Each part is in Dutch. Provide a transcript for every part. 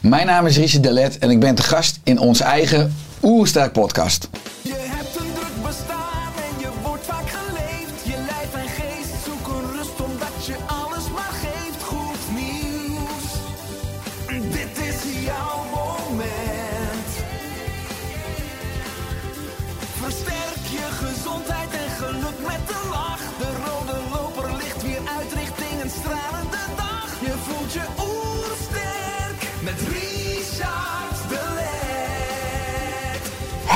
Mijn naam is Richard Delet en ik ben te gast in onze eigen Oersterk podcast.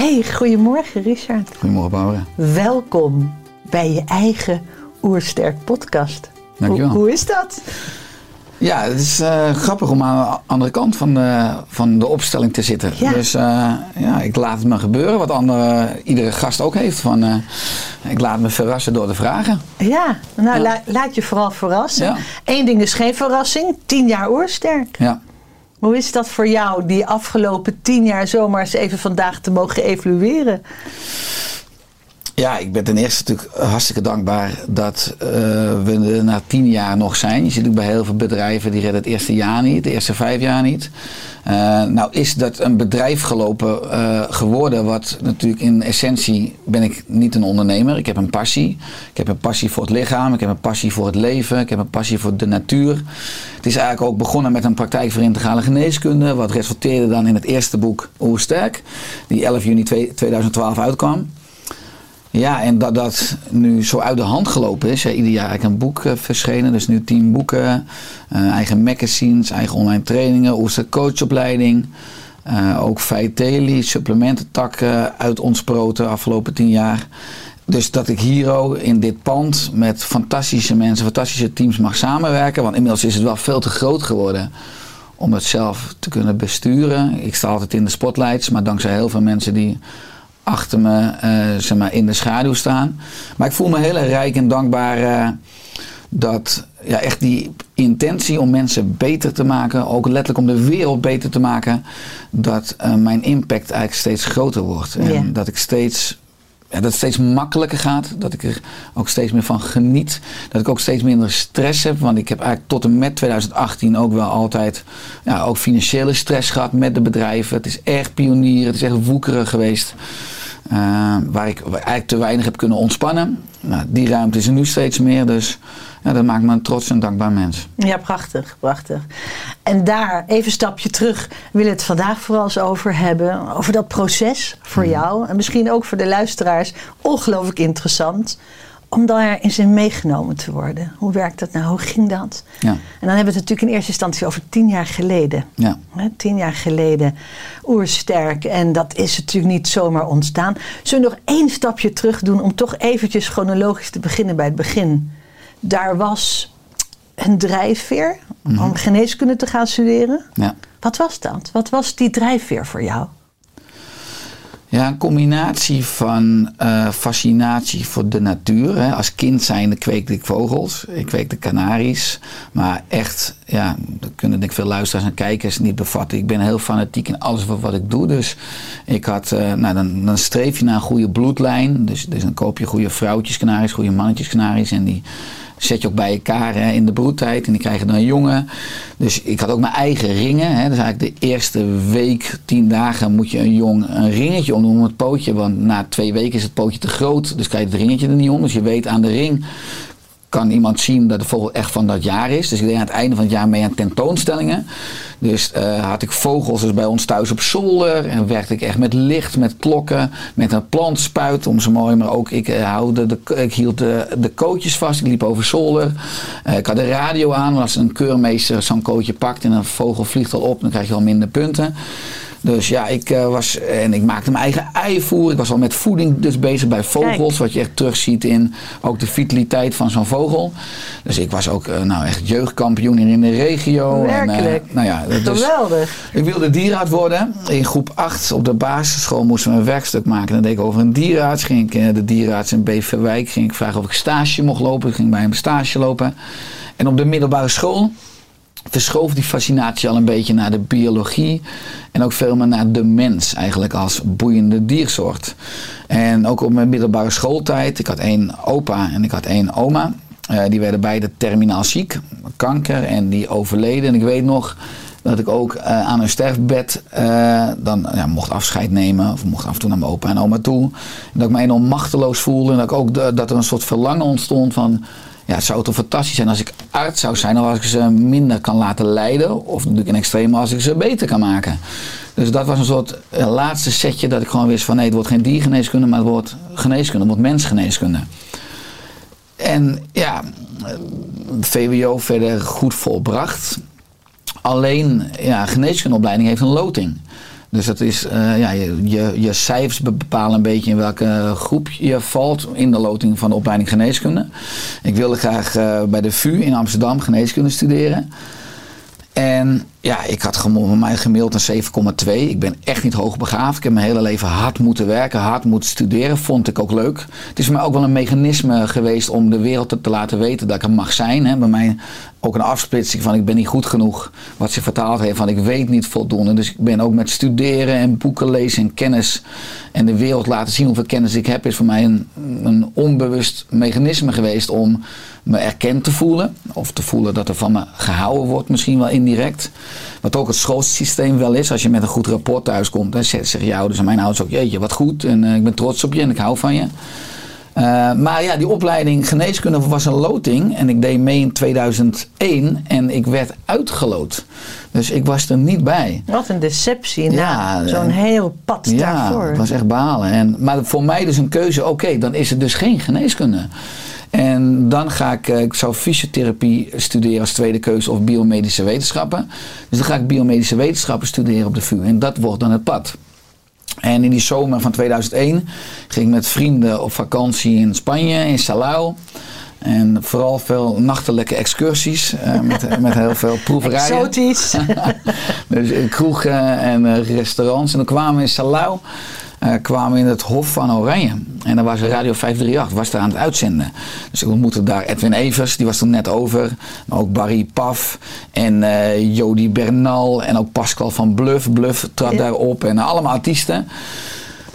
Hey, goedemorgen Richard. Goedemorgen Barbara. Welkom bij je eigen Oersterk podcast. Dankjewel. Hoe, hoe is dat? Ja, het is eh, grappig om aan de andere kant van de, van de opstelling te zitten. Ja. Dus eh, ja, ik laat het me gebeuren, wat andere, iedere gast ook heeft. Van, eh, ik laat me verrassen door de vragen. Ja, nou Ja. la- laat je vooral verrassen. Ja. Eén ding is geen verrassing, tien jaar Oersterk. Ja. Hoe is dat voor jou, die afgelopen tien jaar zomaar eens even vandaag te mogen evalueren? Ja, ik ben ten eerste natuurlijk hartstikke dankbaar dat eh, we na tien jaar nog zijn. Je ziet ook bij heel veel bedrijven die redden het eerste jaar niet, de eerste vijf jaar niet. Eh, nou is dat een bedrijf gelopen eh, geworden wat natuurlijk in essentie ben ik niet een ondernemer. Ik heb een passie. Ik heb een passie voor het lichaam, ik heb een passie voor het leven, ik heb een passie voor de natuur. Het is eigenlijk ook begonnen met een praktijk voor integrale geneeskunde, wat resulteerde dan in het eerste boek Oersterk, die 11 juni 2012 uitkwam. Ja, en dat dat nu zo uit de hand gelopen is. Ieder jaar eigenlijk een boek eh, verschenen. Dus nu tien boeken. eh, eigen magazines, eigen online trainingen. Oester coachopleiding. eh, ook Vitaly, supplemententakken uit ontsproten afgelopen tien jaar. Dus dat ik hier ook in dit pand met fantastische mensen, fantastische teams mag samenwerken. Want inmiddels is het wel veel te groot geworden om het zelf te kunnen besturen. Ik sta altijd in de spotlights, maar dankzij heel veel mensen die achter me eh, zeg maar, in de schaduw staan. Maar ik voel me heel erg rijk en dankbaar eh, dat ja, echt die intentie om mensen beter te maken, ook letterlijk om de wereld beter te maken, dat eh, mijn impact eigenlijk steeds groter wordt. En dat ik steeds ja, dat het steeds makkelijker gaat. Dat ik er ook steeds meer van geniet. Dat ik ook steeds minder stress heb. Want ik heb eigenlijk tot en met 2018 ook wel altijd ja, ook financiële stress gehad met de bedrijven. Het is echt pionier. Het is echt woekeren geweest. Eh, waar ik eigenlijk te weinig heb kunnen ontspannen. Nou, die ruimte is er nu steeds meer. Dus ja, dat maakt me een trots en dankbaar mens. Ja, prachtig, prachtig. En daar, even een stapje terug, wil het vandaag vooral eens over hebben. Over dat proces voor jou. En misschien ook voor de luisteraars. Ongelooflijk interessant. Om daarin zijn meegenomen te worden. Hoe werkt dat nou? Hoe ging dat? Ja. En dan hebben we het natuurlijk in eerste instantie over tien jaar geleden. Ja. Tien jaar geleden, oersterk. En dat is natuurlijk niet zomaar ontstaan. Zullen we nog één stapje terug doen om toch eventjes chronologisch te beginnen bij het begin? Daar was een drijfveer om geneeskunde te gaan studeren. Ja. Wat was dat? Wat was die drijfveer voor jou? Ja, een combinatie van eh, fascinatie voor de natuur. Hè. Als kind zijnde kweekte ik vogels, ik kweekte kanaries. Maar echt, ja, dat kunnen denk ik veel luisteraars en kijkers niet bevatten. Ik ben heel fanatiek in alles wat, wat ik doe. Dus ik had, eh, nou, dan, dan streef je naar een goede bloedlijn. Dus, dus dan koop je goede vrouwtjeskanaries, goede mannetjeskanaries. En die zet je ook bij elkaar in de broedtijd. En die krijgen dan een jongen. Dus ik had ook mijn eigen ringen. Hè. Dus eigenlijk de eerste week, tien dagen, moet je een jong een ringetje omdoen om het pootje. Want na twee weken is het pootje te groot. Dus krijg je het ringetje er niet om. Dus je weet aan de ring kan iemand zien dat de vogel echt van dat jaar is. Dus ik deed aan het einde van het jaar mee aan tentoonstellingen. Dus eh, had ik vogels dus bij ons thuis op zolder. En werkte ik echt met licht, met klokken, met een plantspuit om ze mooi. Maar ook ik, eh, de, ik hield de, de kootjes vast. Ik liep over zolder. Eh, ik had de radio aan. Als een keurmeester zo'n kootje pakt en een vogel vliegt al op, dan krijg je al minder punten. Dus ja, ik eh, was en ik maakte mijn eigen eivoer. Ik was al met voeding dus bezig bij vogels, Kijk. wat je echt terugziet in ook de vitaliteit van zo'n vogel. Dus ik was ook eh, nou echt jeugdkampioen in de regio. En, eh, Werkelijk. nou ja, dus Geweldig. ik wilde dierenarts worden. In groep 8 op de basisschool moesten we een werkstuk maken. Dan deed ik over een dierenarts. Ging ik de dierenarts in Beverwijk. Ging ik vragen of ik stage mocht lopen. Ik ging bij hem stage lopen. En op de middelbare school verschoof die fascinatie al een beetje naar de biologie. En ook veel meer naar de mens eigenlijk als boeiende diersoort. En ook op mijn middelbare schooltijd. Ik had één opa en ik had één oma. Eh, die werden beide terminaal ziek. Kanker. En die overleden. En ik weet nog dat ik ook eh, aan hun sterfbed eh, dan ja, mocht afscheid nemen. Of mocht af en toe naar mijn opa en oma toe. En dat ik me enorm machteloos voelde. En dat, ik ook dat er een soort verlangen ontstond van... Ja, het zou toch fantastisch zijn als ik arts zou zijn. Of als ik ze minder kan laten lijden. Of natuurlijk in extreme als ik ze beter kan maken. Dus dat was een soort eh, laatste setje dat ik gewoon wist van... Nee, het wordt geen diergeneeskunde, maar het wordt geneeskunde. Het wordt mensgeneeskunde. En ja, eh, VWO verder goed volbracht. Alleen, ja, geneeskundeopleiding heeft een loting. Dus dat is, eh, ja, je, je, cijfers be- bepalen een beetje in welke groep je valt in de loting van de opleiding geneeskunde. Ik wilde graag eh, bij de VU in Amsterdam geneeskunde studeren. En ja, ik had bij mij gemaild een 7,2. Ik ben echt niet hoogbegaafd. Ik heb mijn hele leven hard moeten werken, hard moeten studeren. Vond ik ook leuk. Het is voor mij ook wel een mechanisme geweest om de wereld te, te laten weten dat ik er mag zijn. Bij mij ook een afsplitsing van ik ben niet goed genoeg. Wat ze vertaald heeft van ik weet niet voldoende. Dus ik ben ook met studeren en boeken lezen en kennis en de wereld laten zien hoeveel kennis ik heb. Is voor mij een, een onbewust mechanisme geweest om me erkend te voelen. Of te voelen dat er van me gehouden wordt, misschien wel indirect. Wat ook het schoolsysteem wel is. Als je met een goed rapport thuiskomt, dan zeggen je ouders en mijn ouders ook: Jeetje, wat goed. En eh, ik ben trots op je en ik hou van je. Uh, maar ja, die opleiding geneeskunde was een loting. En ik deed mee in 2001 en ik werd uitgeloot. Dus ik was er niet bij. Wat een deceptie. Ja, nou, Zo'n eh, heel pad Ja, daarvoor. het was echt balen. En, maar voor mij dus een keuze, oké, dan is het dus geen geneeskunde. En dan ga ik, eh, ik zou fysiotherapie studeren als tweede keuze of biomedische wetenschappen. Dus dan ga ik biomedische wetenschappen studeren op de VU. En dat wordt dan het pad. En in die zomer van 2001 ging ik met vrienden op vakantie in Spanje, in Salau. En vooral veel nachtelijke excursies uh, met, met heel veel proeverijen. Exotisch. dus kroegen en uh, restaurants. En dan kwamen we in Salau, uh, kwamen in het Hof van Oranje. En dan was Radio 538, was daar aan het uitzenden. Dus ik ontmoette daar Edwin Evers, die was toen net over. Maar ook Barry Paf en uh, Jody Bernal en ook Pascal van Bluff. Bluff trad ja. daar op en allemaal artiesten.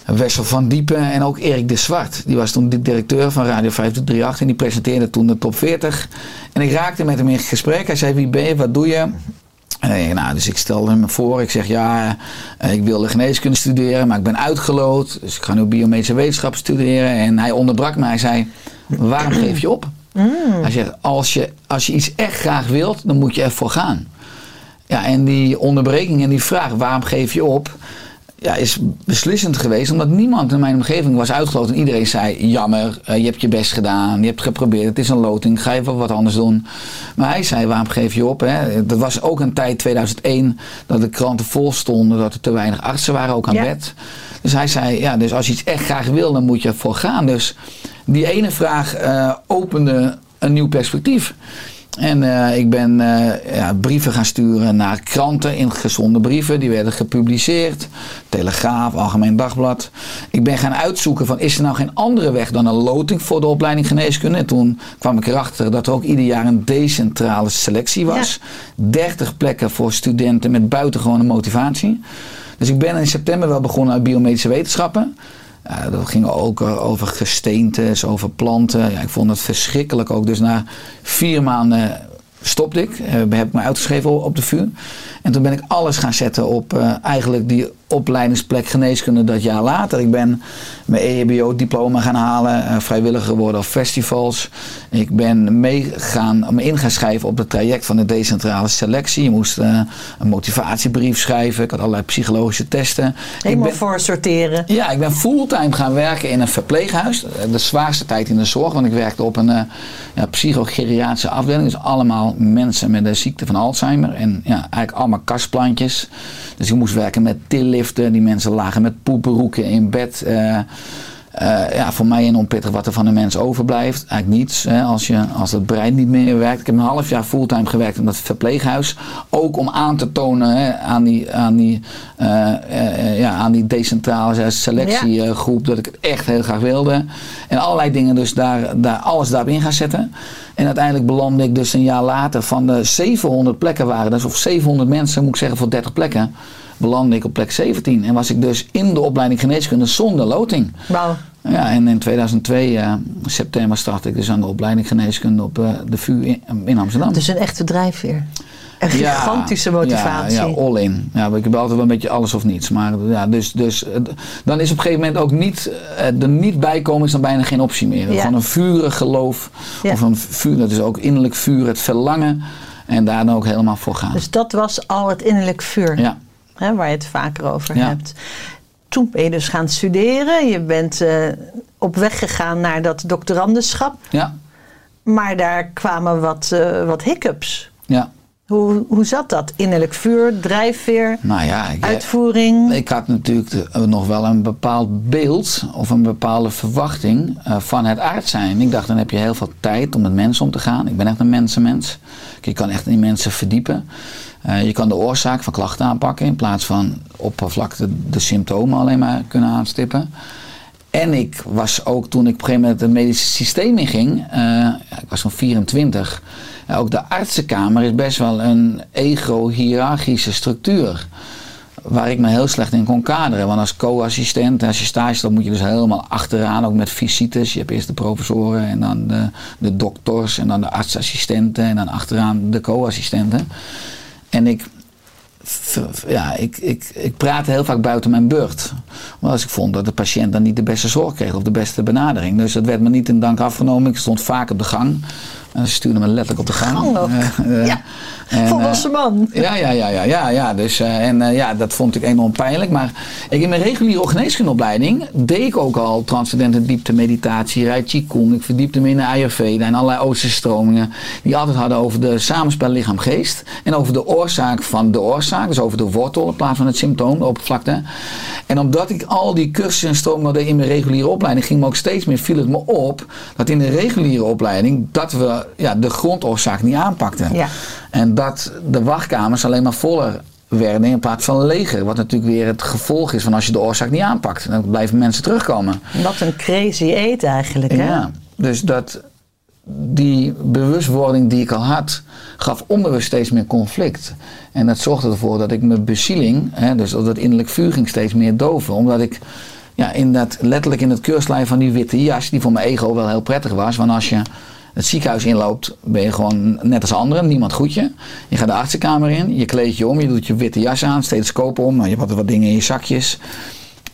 Wessel van Diepen en ook Erik de Zwart. Die was toen de directeur van Radio 538 en die presenteerde toen de top 40. En ik raakte met hem in gesprek. Hij zei, wie ben je, wat doe je? Nou, dus ik stelde hem voor. Ik zeg, ja, ik wilde geneeskunde studeren, maar ik ben uitgeloot. Dus ik ga nu biomedische wetenschap studeren. En hij onderbrak mij. Hij zei, waarom geef je op? Mm. Hij zegt, als je, als je iets echt graag wilt, dan moet je ervoor gaan. Ja, en die onderbreking en die vraag, waarom geef je op? Ja, is beslissend geweest. Omdat niemand in mijn omgeving was uitgeloten. En iedereen zei, jammer, uh, je hebt je best gedaan. Je hebt geprobeerd, het is een loting. Ga even wat anders doen. Maar hij zei, waarom geef je op? Hè? Er was ook een tijd, 2001, dat de kranten vol stonden. Dat er te weinig artsen waren, ook aan ja. bed. Dus hij zei, ja, dus als je iets echt graag wil, dan moet je ervoor gaan. Dus die ene vraag uh, opende een nieuw perspectief. En uh, ik ben uh, ja, brieven gaan sturen naar kranten in gezonde brieven. Die werden gepubliceerd. Telegraaf, Algemeen Dagblad. Ik ben gaan uitzoeken van is er nou geen andere weg dan een loting voor de opleiding geneeskunde. En toen kwam ik erachter dat er ook ieder jaar een decentrale selectie was. Ja. 30 plekken voor studenten met buitengewone motivatie. Dus ik ben in september wel begonnen uit biomedische wetenschappen. Uh, dat ging ook uh, over gesteentes, over planten. Ja, ik vond het verschrikkelijk ook. Dus na vier maanden stopte ik. Uh, heb ik me uitgeschreven op de VU. En toen ben ik alles gaan zetten op eigenlijk die opleidingsplek geneeskunde dat jaar later. Ik ben mijn EHBO-diploma gaan halen, vrijwilliger geworden op festivals. Ik ben meegaan, me in gaan schrijven op het traject van de decentrale selectie. Je moest een motivatiebrief schrijven. Ik had allerlei psychologische testen. Helemaal ik ben, voor sorteren. Ja, ik ben fulltime gaan werken in een verpleeghuis. De zwaarste tijd in de zorg, want ik werkte op een uh, ja, psychogeriatrische afdeling. Dus allemaal mensen met de ziekte van Alzheimer. En ja, eigenlijk allemaal kastplantjes. Dus ik moest werken met tilling liften. Die mensen lagen met poepenroeken in bed. Eh, eh, ja, voor mij een onpittig wat er van een mens overblijft. Eigenlijk niets. Hè, als, je, als het brein niet meer werkt. Ik heb een half jaar fulltime gewerkt in dat verpleeghuis. Ook om aan te tonen hè, aan, die, aan, die, eh, eh, ja, aan die decentrale selectiegroep dat ik het echt heel graag wilde. En allerlei dingen dus daar, daar alles daarop in gaan zetten. En uiteindelijk belandde ik dus een jaar later van de 700 plekken waren. Dus of 700 mensen moet ik zeggen voor 30 plekken belandde ik op plek 17. En was ik dus in de opleiding geneeskunde zonder loting. Wauw. Ja, en in 2002, eh, september, startte ik dus aan de opleiding geneeskunde op eh, de VU in, in Amsterdam. Dus een echte drijfveer. Een Ja, gigantische motivatie. Ja, ja, all in. Ja, ik heb altijd wel een beetje alles of niets. Maar ja, dus, dus eh, dan is op een gegeven moment ook niet, er niet bij komen is dan bijna geen optie meer. Ja. Van een vurig geloof, of een vuur, dat is ook innerlijk vuur, het verlangen. En daar dan ook helemaal voor gaan. Dus dat was al het innerlijk vuur. ja, hè, waar je het vaker over Ja. hebt. Toen ben je dus gaan studeren. Je bent eh, op weg gegaan naar dat doctorandusschap. ja, Maar daar kwamen wat, eh, wat hiccups. ja. Hoe, hoe zat dat? Innerlijk vuur, drijfveer, Nou ja, ik, uitvoering. Ik had natuurlijk de- nog wel een bepaald beeld of een bepaalde verwachting eh, van het aard zijn. Ik dacht, dan heb je heel veel tijd om met mensen om te gaan. Ik ben echt een mensenmens. Je kan echt in mensen verdiepen. Eh, je kan de oorzaak van klachten aanpakken in plaats van oppervlakte de symptomen alleen maar kunnen aanstippen. En ik was ook toen ik op een gegeven moment het medische systeem inging, eh, ja, ik was zo'n 24, ja, ook de artsenkamer is best wel een ego-hierarchische structuur. Waar ik me heel slecht in kon kaderen. Want als co-assistent, als je stage loopt, moet je dus helemaal achteraan, ook met visites. Je hebt eerst de professoren en dan de dokters en dan de artsassistenten en dan achteraan de co-assistenten. En ik ja, ik, ik, ik praatte heel vaak buiten mijn beurt. Want als ik vond dat de patiënt dan niet de beste zorg kreeg of de beste benadering. Dus dat werd me niet in dank afgenomen. Ik stond vaak op de gang. En ze stuurden me letterlijk op de gang. Eh, eh, Ja, en, Volwassen man. ja, ja, ja, ja, ja, ja. Dus, eh, en eh, ja, dat vond ik enorm pijnlijk. Maar ik, in mijn reguliere geneeskundeopleiding deed ik ook al transcendente diepte meditatie, Rai Qigong. Ik verdiepte me in de Ayurveda en allerlei Oosterse stromingen. Die altijd hadden over de samenspel lichaam-geest. En over de oorzaak van de oorzaak. Dus over de wortel in plaats van het symptoom, de oppervlakte. En omdat ik al die cursussen en stromingen deed in mijn reguliere opleiding, ging me ook steeds meer, viel het me op, dat in de reguliere opleiding, dat we ja, de grondoorzaak niet aanpakten. Ja. En dat de wachtkamers alleen maar voller werden in plaats van leger. Wat natuurlijk weer het gevolg is van als je de oorzaak niet aanpakt. Dan blijven mensen terugkomen. Wat een crazy eet eigenlijk. Hè? Ja, dus dat, die bewustwording die ik al had, gaf onbewust steeds meer conflict. En dat zorgde ervoor dat ik mijn bezieling, hè, dus dat innerlijk vuur ging steeds meer doven. Omdat ik ja, in dat, letterlijk in het keurslijn van die witte jas, die voor mijn ego wel heel prettig was. Want als je het ziekenhuis inloopt, ben je gewoon net als anderen, niemand goed je. Je gaat de artsenkamer in, je kleedt je om, je doet je witte jas aan, stethoscoop om, je hebt wat dingen in je zakjes.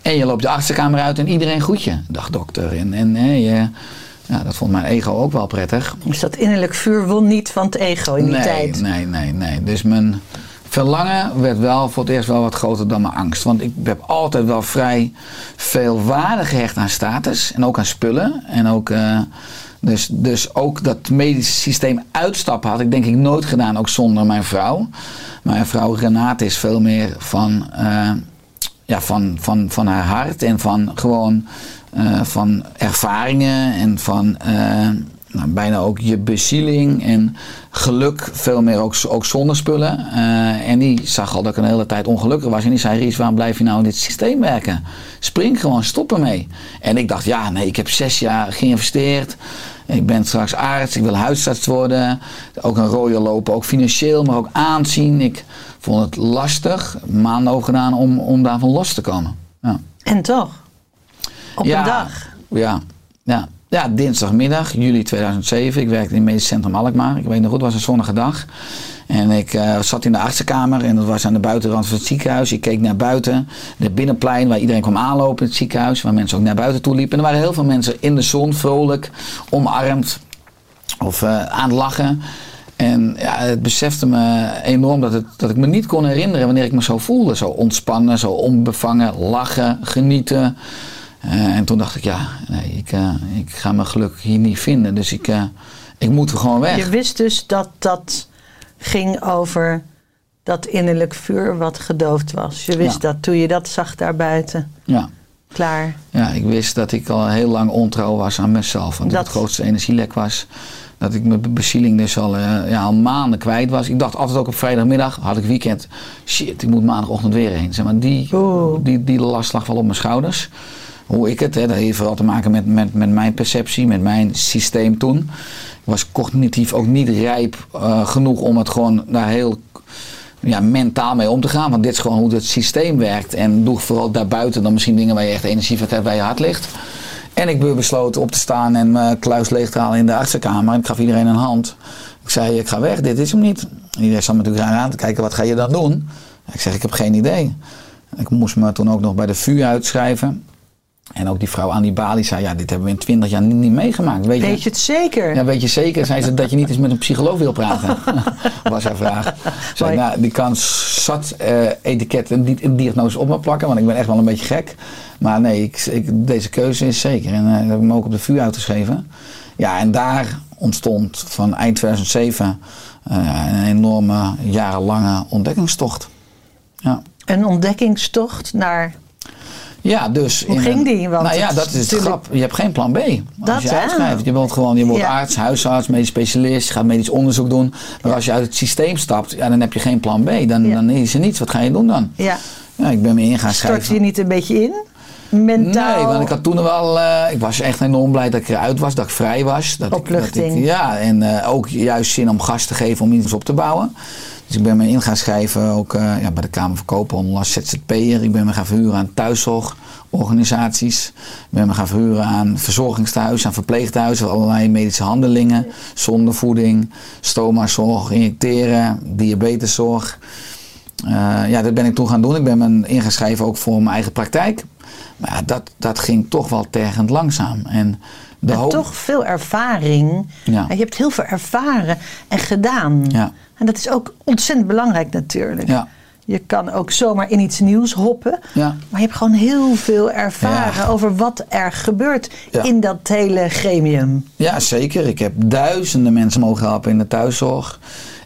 En je loopt de artsenkamer uit en iedereen groet je. Dag dokter. En, en je, ja, dat vond mijn ego ook wel prettig. Dus dat innerlijk vuur won niet van het ego in die nee, tijd. Nee, nee, nee. Dus mijn verlangen werd wel voor het eerst wel wat groter dan mijn angst. Want ik heb altijd wel vrij veel waarde gehecht aan status. En ook aan spullen. En ook... eh, dus, dus ook dat medische systeem uitstappen had ik denk ik nooit gedaan, ook zonder mijn vrouw. Mijn vrouw Renate is veel meer van, eh, ja, van, van, van haar hart en van gewoon eh, van ervaringen en van eh, nou, bijna ook je bezieling en geluk veel meer ook, ook zonder spullen. En die zag al dat ik een hele tijd ongelukkig was en die zei Ries, waarom blijf je nou in dit systeem werken? Spring gewoon, stop ermee. En ik dacht, ja nee, ik heb zes jaar geïnvesteerd. Ik ben straks arts, ik wil huisarts worden. Ook een rode lopen, ook financieel, maar ook aanzien. Ik vond het lastig, maanden over gedaan om, om daarvan los te komen. Ja. En toch? Op ja, een dag. Ja, ja. Ja, dinsdagmiddag, juli 2007. Ik werkte in het medisch centrum Alkmaar. Ik weet nog goed, het was een zonnige dag. En ik eh, zat in de artsenkamer en dat was aan de buitenrand van het ziekenhuis. Ik keek naar buiten, de binnenplein waar iedereen kwam aanlopen in het ziekenhuis. Waar mensen ook naar buiten toe liepen. En er waren heel veel mensen in de zon, vrolijk, omarmd of eh, aan het lachen. En ja, het besefte me enorm dat, het, dat ik me niet kon herinneren wanneer ik me zo voelde. Zo ontspannen, zo onbevangen, lachen, genieten. Eh, en toen dacht ik, ja, nee, ik, eh, ik ga mijn geluk hier niet vinden. Dus ik, eh, ik moet er gewoon weg. Je wist dus dat dat ging over dat innerlijk vuur wat gedoofd was. Je wist Ja. dat toen je dat zag daar buiten. Ja. Klaar. ja, ik wist dat ik al heel lang ontrouw was aan mezelf. Want dat Dat- het grootste energielek was. Dat ik mijn be- bezieling dus al, ja, al maanden kwijt was. Ik dacht altijd ook op vrijdagmiddag, had ik weekend. Shit, ik moet maandagochtend weer heen. Zeg maar, die, Oeh. die, die last lag wel op mijn schouders. Hoe ik het, hè, dat heeft vooral te maken met, met, met mijn perceptie, met mijn systeem toen. Was cognitief ook niet rijp eh, genoeg om het gewoon daar heel ja, mentaal mee om te gaan. Want dit is gewoon hoe het systeem werkt. En doe vooral daarbuiten dan misschien dingen waar je echt energie van hebt, waar je hart ligt. En ik besloten op te staan en mijn kluis leeg te halen in de artsenkamer. Ik gaf iedereen een hand. Ik zei, ik ga weg, dit is hem niet. En iedereen zat natuurlijk aan te kijken, wat ga je dan doen? Ik zeg, ik heb geen idee. Ik moest me toen ook nog bij de VU uitschrijven. En ook die vrouw aan die balie zei, ja, dit hebben we in twintig jaar niet, niet meegemaakt. Weet je, Weet je het zeker? ja, weet je zeker, zei ze, dat je niet eens met een psycholoog wil praten? was haar vraag. Zei, nou, die kan zat eh etiket en di- en diagnose op me plakken, want ik ben echt wel een beetje gek. Maar nee, ik, ik, deze keuze is zeker. En eh, dat heb ik me ook op de vuur uitgeschreven. Ja, en daar ontstond van eind 2007 eh, een enorme, jarenlange ontdekkingstocht. Ja. Een ontdekkingstocht naar. Ja, dus. Hoe in ging een- die? Want nou ja, het dat is natuurlijk- grap. Je hebt geen plan B. Als Dat, je hè? uitschrijft. Je wordt gewoon, je wordt Ja. arts, huisarts, medisch specialist, je gaat medisch onderzoek doen. Maar als je uit het systeem stapt, ja, dan heb je geen plan B. Dan, Ja. dan is er niets. Wat ga je doen dan? Ja, Ja, ik ben me in gaan stort schrijven. je niet een beetje in? Mentaal? Nee, want ik had toen wel. eh, ik was echt enorm blij dat ik eruit was, dat ik vrij was. Dat ik, dat Opluchting. ik, ja, en eh, ook juist zin om gas te geven om iets op te bouwen. Dus ik ben me in gaan schrijven, ook eh, ja, bij de Kamer van Koophandel als ZZP'er. Ik ben me gaan verhuren aan thuiszorgorganisaties. Ik ben me gaan verhuren aan verzorgingstehuizen, aan verpleegtehuizen, allerlei medische handelingen, zondevoeding, stomazorg, injecteren, diabeteszorg. Eh, ja, dat ben ik toen gaan doen. Ik ben me in gaan schrijven ook voor mijn eigen praktijk. Maar ja, dat, dat ging toch wel tergend langzaam. En de hoop... toch veel ervaring. Ja. En je hebt heel veel ervaren en gedaan. Ja. En dat is ook ontzettend belangrijk natuurlijk. Ja. Je kan ook zomaar in iets nieuws hoppen. Ja. Maar je hebt gewoon heel veel ervaren Ja. over wat er gebeurt Ja. in dat hele gremium. Ja, zeker. Ik heb duizenden mensen mogen helpen in de thuiszorg.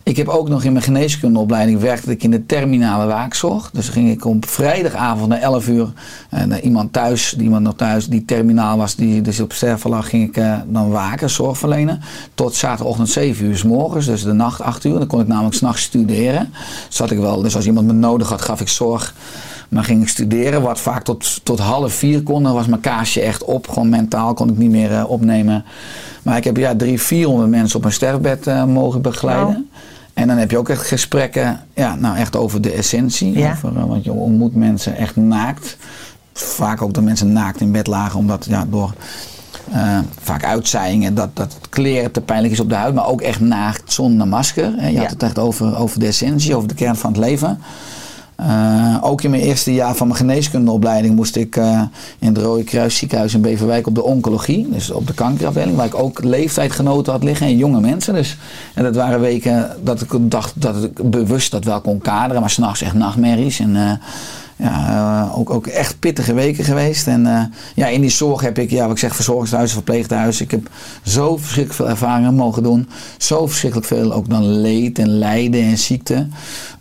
Ik heb ook nog in mijn geneeskundeopleiding werkte ik in de terminale waakzorg. Dus ging ik op vrijdagavond na 11 uur eh, naar iemand thuis, iemand nog thuis die terminaal was, die dus op sterven lag, ging ik eh, dan waken, zorg verlenen. Tot zaterdagochtend 7 uur s morgens, dus de nacht 8 uur. Dan kon ik namelijk s'nachts studeren. Zat ik wel, dus als iemand me nodig had, gaf ik zorg. Maar ging ik studeren, wat vaak tot, tot half vier kon. Dan was mijn kaasje echt op. Gewoon mentaal kon ik niet meer eh, opnemen. Maar ik heb ja, drie, 400 mensen op een sterfbed mogen begeleiden. En dan heb je ook echt gesprekken, ja, nou echt over de essentie. Ja. Over, eh, want je ontmoet mensen echt naakt. Vaak ook dat mensen naakt in bed lagen, omdat ja, door eh, vaak uitzaaiingen dat, dat het kleren te pijnlijk is op de huid. Maar ook echt naakt zonder masker. Je Ja. had het echt over, over de essentie, over de kern van het leven. Eh, ook in mijn eerste jaar van mijn geneeskundeopleiding moest ik eh, in het Rode Kruis ziekenhuis in Beverwijk op de oncologie, dus op de kankerafdeling, waar ik ook leeftijdgenoten had liggen en jonge mensen. Dus, en dat waren weken dat ik dacht dat ik bewust dat wel kon kaderen, maar s'nachts echt nachtmerries. En, eh, ja, ook, ook echt pittige weken geweest. En ja, in die zorg heb ik, ja, wat ik zeg, verzorgingshuizen, verpleeghuizen. Ik heb zo verschrikkelijk veel ervaringen mogen doen. Zo verschrikkelijk veel ook dan leed en lijden en ziekte.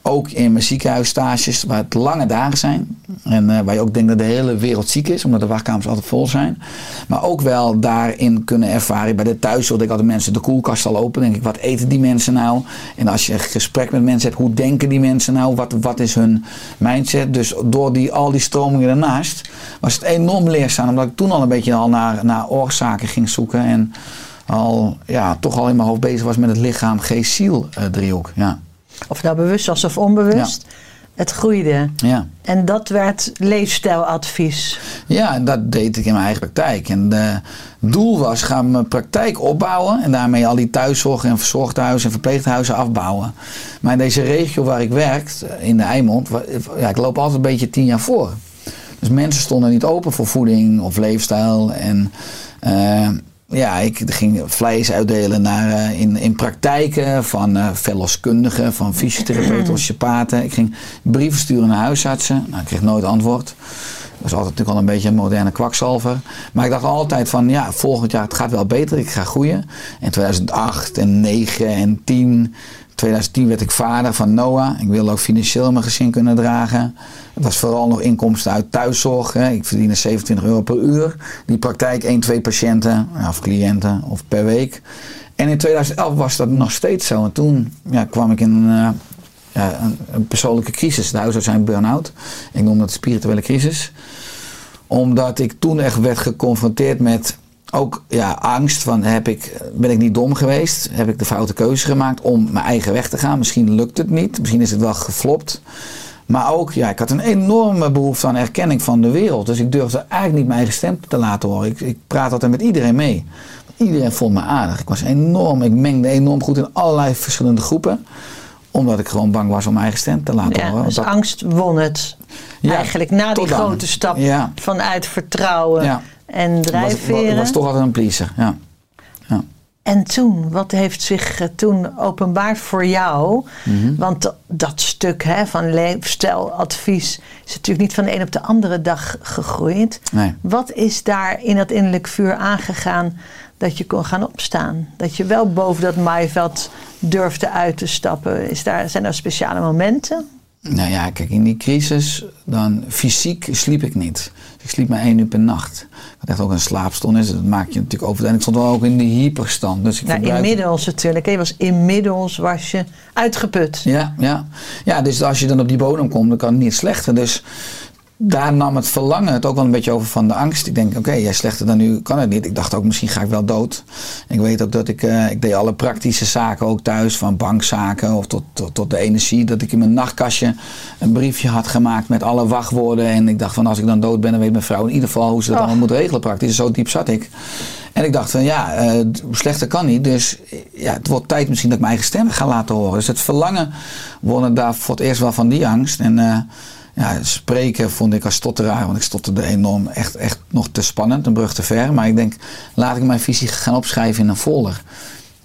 Ook in mijn ziekenhuisstages, waar het lange dagen zijn. En eh, waar je ook denkt dat de hele wereld ziek is, omdat de wachtkamers altijd vol zijn. Maar ook wel daarin kunnen ervaren. Bij de thuiszorg, ik altijd mensen de koelkast al open. denk ik, wat eten die mensen nou? En als je een gesprek met mensen hebt, hoe denken die mensen nou? Wat, wat is hun mindset? Dus door die, al die stromingen daarnaast was het enorm leerzaam. Omdat ik toen al een beetje al naar, naar oorzaken ging zoeken. En al, ja, toch al in mijn hoofd bezig was met het lichaam, geest, ziel eh, driehoek. Ja. Of nou bewust was of onbewust. Het groeide. Ja. En dat werd leefstijladvies. Ja, en dat deed ik in mijn eigen praktijk. En het doel was, ga mijn praktijk opbouwen en daarmee al die thuiszorg en verzorghuizen en verpleeghuizen afbouwen. Maar in deze regio waar ik werk, in de Eimond, ja, ik loop altijd een beetje tien jaar voor. Dus mensen stonden niet open voor voeding of leefstijl. En eh, ja, ik ging vlees uitdelen naar, eh, in, in praktijken van eh verloskundigen, van fysiotherapeuten, osteopaten. Ik ging brieven sturen naar huisartsen. Nou, ik kreeg nooit antwoord. Dat was altijd natuurlijk al een beetje een moderne kwakzalver. Maar ik dacht altijd van, ja, volgend jaar het gaat wel beter. Ik ga groeien. En 2008 en 9 en 10, 2010 werd ik vader van Noah. Ik wilde ook financieel mijn gezin kunnen dragen. Het was vooral nog inkomsten uit thuiszorg. Hè. Ik verdiende 27 euro per uur. Die praktijk 1, 2 patiënten of cliënten of per week. En in 2011 was dat nog steeds zo. En toen ja, kwam ik in een, eh, een, een persoonlijke crisis. De huisarts zijn burn-out. Ik noem dat spirituele crisis. Omdat ik toen echt werd geconfronteerd met ook ja, angst van heb ik, ben ik niet dom geweest? Heb ik de foute keuze gemaakt om mijn eigen weg te gaan? Misschien lukt het niet. Misschien is het wel geflopt. Maar ook, ja, ik had een enorme behoefte aan erkenning van de wereld. Dus ik durfde eigenlijk niet mijn eigen stem te laten horen. Ik, ik praat altijd met iedereen mee. Iedereen vond me aardig. Ik was enorm, ik mengde enorm goed in allerlei verschillende groepen. Omdat ik gewoon bang was om mijn eigen stem te laten Ja, horen. dus Dat- angst won het. Ja, Eigenlijk na die dan. grote stap Ja. vanuit vertrouwen Ja. En was, drijfveren. was toch altijd een pleaser. Ja. Ja. En toen, wat heeft zich eh, toen openbaard voor jou? Mhm. Want dat, dat stuk hè, van leefstijladvies is natuurlijk niet van de een op de andere dag gegroeid. Nee. Wat is daar in dat innerlijk vuur aangegaan dat je kon gaan opstaan? Dat je wel boven dat maaiveld durfde uit te stappen? Is daar, zijn er speciale momenten? Nou ja, kijk, in die crisis, dan fysiek sliep ik niet. Ik sliep maar één uur per nacht. Had echt ook een slaapstoornis. Dat maak je natuurlijk over. En ik stond wel ook in de hyperstand. Dus ik Nou, inmiddels natuurlijk. Je was inmiddels was je uitgeput. Ja, ja. ja, dus als je dan op die bodem komt, dan kan het niet slechter. Dus daar nam het verlangen het ook wel een beetje over van de angst. Ik denk, oké, jij slechter dan nu kan het niet. Ik dacht ook, misschien ga ik wel dood. Ik weet ook dat ik, eh, ik deed alle praktische zaken ook thuis, van bankzaken of tot, tot, tot de energie. Dat ik in mijn nachtkastje een briefje had gemaakt met alle wachtwoorden. En ik dacht van, als ik dan dood ben, dan weet mijn vrouw in ieder geval hoe ze dat allemaal moet regelen praktisch. Zo diep zat ik. En ik dacht van ja, eh, slechter kan niet. Dus eh, ja, het wordt tijd misschien dat ik mijn eigen stem ga laten horen. Dus het verlangen won het daar voor het eerst wel van die angst. En ja, spreken vond ik als stotteraar, want ik stotterde enorm, echt, echt nog te spannend, een brug te ver. Maar ik denk, laat ik mijn visie gaan opschrijven in een folder.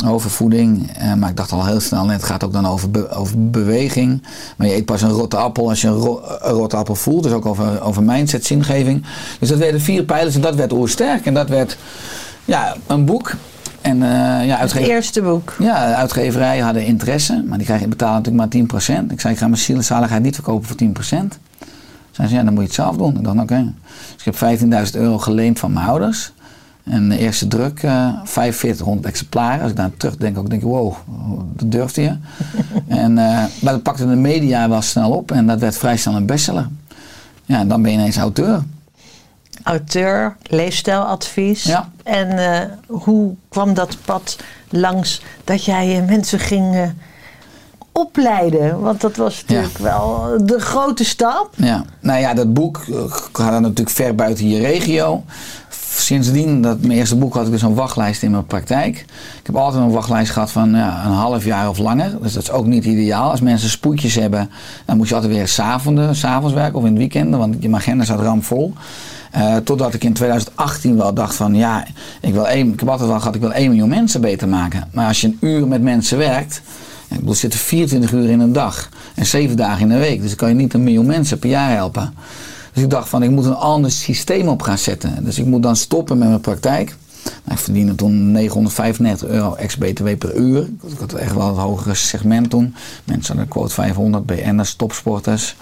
Over voeding, eh, maar ik dacht al heel snel, het gaat ook dan over, over beweging. Maar je eet pas een rotte appel als je een, ro- rotte appel voelt. Dus ook over, over mindset, zingeving. Dus dat werden vier pijlers en dat werd oersterk. En dat werd ja, een boek. En eh, ja, Het eerste boek. ja, uitgeverijen hadden interesse, maar die krijgen betalen natuurlijk maar 10%. Ik zei, ik ga mijn ziel en zaligheid niet verkopen voor 10%. Zeiden ze, ja, dan moet je het zelf doen. Ik dacht, oké. Dus ik heb 15.000 euro geleend van mijn ouders. En de eerste druk, eh 4500 exemplaren. Als ik daar terugdenk, ook denk ik, wow, dat durfde je. en, eh, maar dat pakte de media wel snel op en dat werd vrij snel een bestseller. Ja, en dan ben je ineens auteur. Auteur, leefstijladvies. Ja. En eh, hoe kwam dat pad langs dat jij mensen ging eh, opleiden? Want dat was natuurlijk wel de grote stap. Ja, nou ja, dat boek eh, gaat dan natuurlijk ver buiten je regio. Sindsdien, dat mijn eerste boek, had ik dus een wachtlijst in mijn praktijk. Ik heb altijd een wachtlijst gehad van ja, een half jaar of langer. Dus dat is ook niet ideaal. Als mensen spoedjes hebben, dan moet je altijd weer s'avonds werken of in het weekend. Want je agenda staat ramvol. Eh, totdat ik in 2018 wel dacht van ja, ik, wil één, ik heb altijd wel gehad, ik wil 1 miljoen mensen beter maken. Maar als je een uur met mensen werkt, ik bedoel, zitten 24 uur in een dag en 7 dagen in een week. Dus dan kan je niet een miljoen mensen per jaar helpen. Dus ik dacht van, ik moet een ander systeem op gaan zetten. Dus ik moet dan stoppen met mijn praktijk. Nou, ik verdiende toen 995 euro ex-BTW per uur. Ik had echt wel het hogere segment toen. Mensen hadden quote 500, BN'ers, topsporters.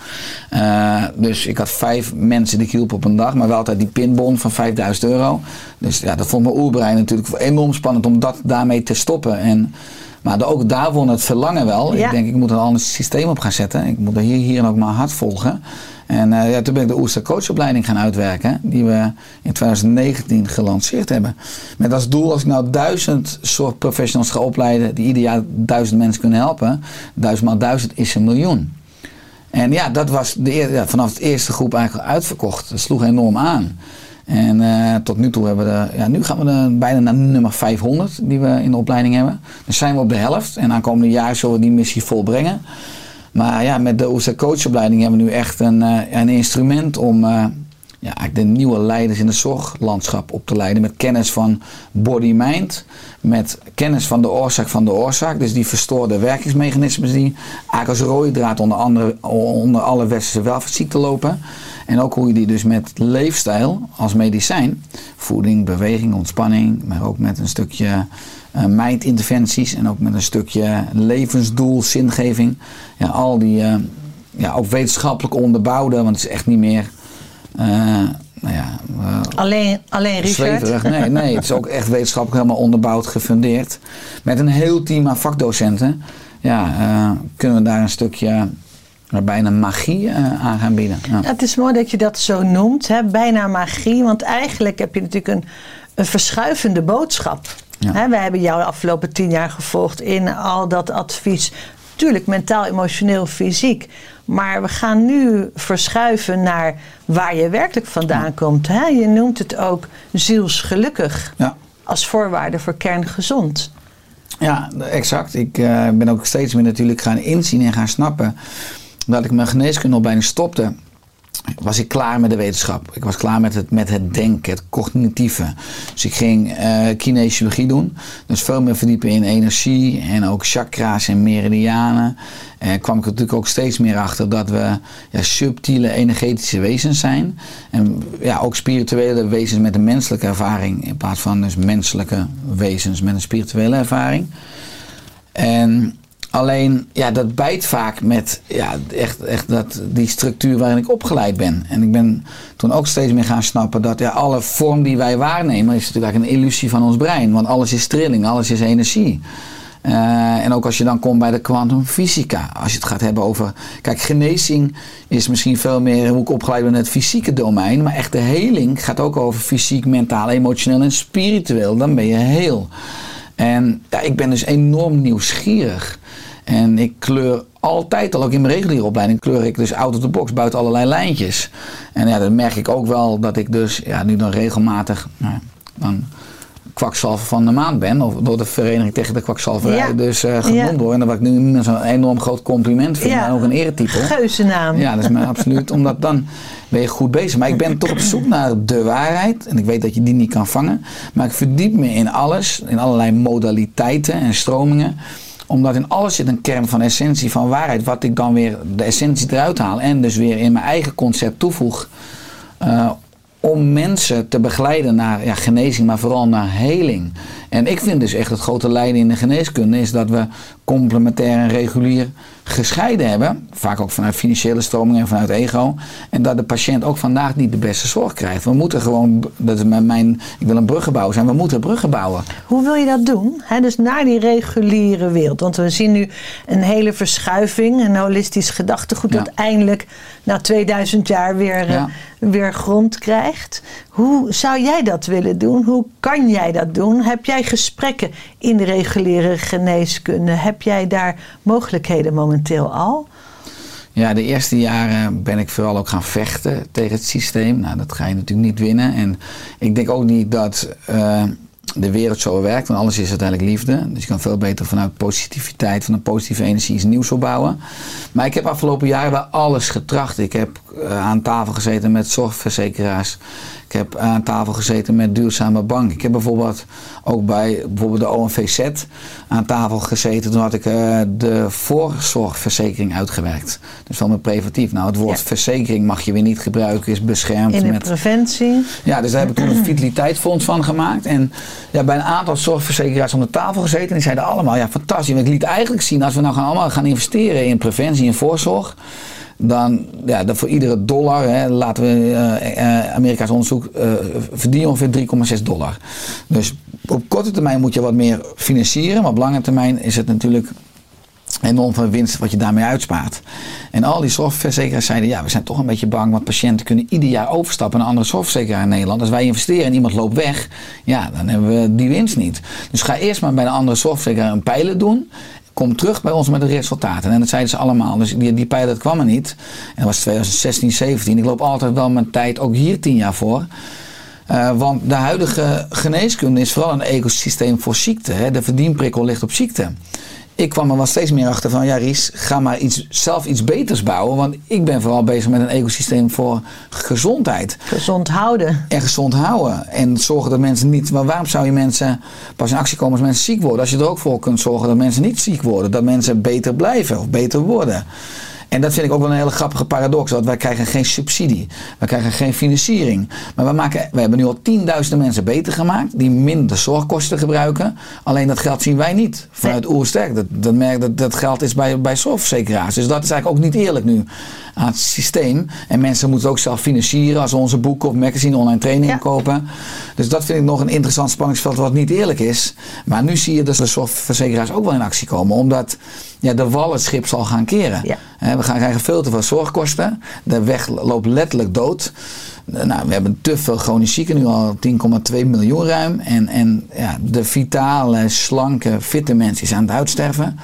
Eh, dus ik had vijf mensen die ik hielp op een dag. Maar wel altijd die pinbon van 5000 euro. Dus ja, dat vond mijn oerbrein natuurlijk enorm spannend om dat daarmee te stoppen. En, maar ook daar won het verlangen wel. Ja. Ik denk, ik moet een ander systeem op gaan zetten. Ik moet er hier, hier en ook mijn hart volgen. En eh, ja, toen ben ik de Oester coachopleiding gaan uitwerken. Die we in 2019 gelanceerd hebben. Met als doel, als ik nou duizend soort professionals ga opleiden. Die ieder jaar duizend mensen kunnen helpen. Duizend maal duizend is een miljoen. En ja, dat was de, ja, vanaf het eerste groep eigenlijk uitverkocht. Dat sloeg enorm aan. En eh, tot nu toe hebben we de, ja, nu gaan we bijna naar nummer 500 die we in de opleiding hebben. Dan zijn we op de helft en aankomende jaar zullen we die missie volbrengen. Maar ja, met de OC coachopleiding hebben we nu echt een, eh, een instrument om eh, ja, de nieuwe leiders in het zorglandschap op te leiden. Met kennis van body-mind, met kennis van de oorzaak van de oorzaak. Dus die verstoorde werkingsmechanismes die eigenlijk als rode draad onder, andere, onder alle westerse welvaartsziekten lopen. En ook hoe je die dus met leefstijl als medicijn, voeding, beweging, ontspanning, maar ook met een stukje uh, mindinterventies en ook met een stukje levensdoel, zingeving. Ja, al die uh, ja, ook wetenschappelijk onderbouwde, want het is echt niet meer. Uh, nou ja, alleen, alleen Richard? Zweverig. Nee, nee, het is ook echt wetenschappelijk helemaal onderbouwd, gefundeerd. Met een heel team aan vakdocenten. Ja, kunnen we daar een stukje bijna magie aan gaan bieden. Ja. Ja, het is mooi dat je dat zo noemt, hè? bijna magie. Want eigenlijk heb je natuurlijk een, een verschuivende boodschap. Ja. He, wij hebben jou de afgelopen tien jaar gevolgd in al dat advies. Tuurlijk, mentaal, emotioneel, fysiek. Maar we gaan nu verschuiven naar waar je werkelijk vandaan komt. He, je noemt het ook zielsgelukkig. Ja. Als voorwaarde voor kerngezond. Ja, exact. Ik uh, ben ook steeds meer natuurlijk gaan inzien en gaan snappen. Dat ik mijn geneeskundeopleiding stopte was ik klaar met de wetenschap. Ik was klaar met het, met het denken, het cognitieve. Dus ik ging uh, kinesiologie doen. Dus veel meer verdiepen in energie en ook chakra's en meridianen. En kwam ik natuurlijk ook steeds meer achter dat we ja, subtiele energetische wezens zijn. En ja, ook spirituele wezens met een menselijke ervaring. In plaats van dus menselijke wezens met een spirituele ervaring. En Alleen, ja, dat bijt vaak met ja, echt, echt dat, die structuur waarin ik opgeleid ben. En ik ben toen ook steeds meer gaan snappen dat ja, alle vorm die wij waarnemen is natuurlijk een illusie van ons brein. Want alles is trilling, alles is energie. Uh, en ook als je dan komt bij de kwantumfysica. Als je het gaat hebben over. Kijk, genezing is misschien veel meer hoe ik opgeleid ben in het fysieke domein. Maar echt de heling gaat ook over fysiek, mentaal, emotioneel en spiritueel. Dan ben je heel. En ja, ik ben dus enorm nieuwsgierig. En ik kleur altijd, al ook in mijn reguliere opleiding, kleur ik dus out of the box, buiten allerlei lijntjes. En ja, dan merk ik ook wel dat ik dus ja, nu dan regelmatig nou, dan kwakzalver van de maand ben. Of door de vereniging tegen de kwakzalverij ja. dus uh, genoemd ja. word. En dat ik nu zo'n enorm groot compliment vind. Ja. En ook een eretitel. Geuze naam. Ja, dat is mij absoluut. Omdat dan ben je goed bezig. Maar ik ben toch op zoek naar de waarheid. En ik weet dat je die niet kan vangen. Maar ik verdiep me in alles. In allerlei modaliteiten en stromingen omdat in alles zit een kern van essentie van waarheid. Wat ik dan weer de essentie eruit haal. En dus weer in mijn eigen concept toevoeg. Uh, om mensen te begeleiden naar ja, genezing, maar vooral naar heling. En ik vind dus echt het grote lijden in de geneeskunde is dat we complementair en regulier gescheiden hebben. Vaak ook vanuit financiële stromingen en vanuit ego. En dat de patiënt ook vandaag niet de beste zorg krijgt. We moeten gewoon, dat is mijn, ik wil een bruggenbouwer zijn, we moeten bruggen bouwen. Hoe wil je dat doen? He, dus naar die reguliere wereld. Want we zien nu een hele verschuiving, een holistisch gedachtegoed ja. dat eindelijk na 2000 jaar weer, ja. uh, weer grond krijgt. Hoe zou jij dat willen doen? Hoe kan jij dat doen? Heb jij gesprekken in reguliere geneeskunde? Heb jij daar mogelijkheden momenteel al? Ja, de eerste jaren ben ik vooral ook gaan vechten tegen het systeem. Nou, dat ga je natuurlijk niet winnen. En ik denk ook niet dat uh, de wereld zo werkt, want alles is uiteindelijk liefde. Dus je kan veel beter vanuit positiviteit, van een positieve energie iets nieuws opbouwen. Maar ik heb afgelopen jaren wel alles getracht. Ik heb uh, aan tafel gezeten met zorgverzekeraars. Ik heb aan tafel gezeten met duurzame bank. Ik heb bijvoorbeeld ook bij bijvoorbeeld de ONVZ aan tafel gezeten. Toen had ik uh, de voorzorgverzekering uitgewerkt. Dus van mijn preventief. Nou, het woord ja. verzekering mag je weer niet gebruiken, is beschermd. In de met, preventie. Ja, dus daar heb ik toen een vitaliteitsfonds van gemaakt. En ja, bij een aantal zorgverzekeraars om de tafel gezeten. En die zeiden allemaal, ja fantastisch. En ik liet eigenlijk zien, als we nou gaan allemaal gaan investeren in preventie en voorzorg dan, ja, voor iedere dollar, hè, laten we uh, Amerika's onderzoek, uh, verdien ongeveer 3,6 dollar. Dus op korte termijn moet je wat meer financieren, maar op lange termijn is het natuurlijk enorm veel winst wat je daarmee uitspaart. En al die zorgverzekeraars zeiden, ja, we zijn toch een beetje bang, want patiënten kunnen ieder jaar overstappen naar een andere zorgverzekeraar in Nederland. Als wij investeren en iemand loopt weg, ja, dan hebben we die winst niet. Dus ga eerst maar bij een andere zorgverzekeraar een pijlen doen kom terug bij ons met de resultaten. En dat zeiden ze allemaal. Dus die, die pilot kwam er niet. En dat was 2016, 17. Ik loop altijd wel mijn tijd, ook hier tien jaar voor. Uh, want de huidige geneeskunde is vooral een ecosysteem voor ziekte. Hè. De verdienprikkel ligt op ziekte ik kwam er wel steeds meer achter van, ja Ries, ga maar iets, zelf iets beters bouwen. Want ik ben vooral bezig met een ecosysteem voor gezondheid. Gezond houden. En gezond houden. En zorgen dat mensen niet, maar waarom zou je mensen pas in actie komen als mensen ziek worden? Als je er ook voor kunt zorgen dat mensen niet ziek worden. Dat mensen beter blijven of beter worden. En dat vind ik ook wel een hele grappige paradox. Want wij krijgen geen subsidie. Wij krijgen geen financiering. Maar we, maken, we hebben nu al tienduizenden mensen beter gemaakt. Die minder zorgkosten gebruiken. Alleen dat geld zien wij niet. Vanuit Oersterk. Dat, dat, merk, dat, dat geld is bij, bij zorgverzekeraars. Dus dat is eigenlijk ook niet eerlijk nu aan het systeem. En mensen moeten het ook zelf financieren. Als ze onze boeken of magazine online trainingen Ja. kopen. Dus dat vind ik nog een interessant spanningsveld wat niet eerlijk is. Maar nu zie je dus de zorgverzekeraars ook wel in actie komen. Omdat ja, de wal het schip zal gaan keren. Ja. We gaan krijgen veel te veel zorgkosten. De weg loopt letterlijk dood. Nou, we hebben te veel chronisch zieken, nu al 10,2 miljoen ruim. En, en ja, de vitale, slanke, fitte mensen is aan het uitsterven.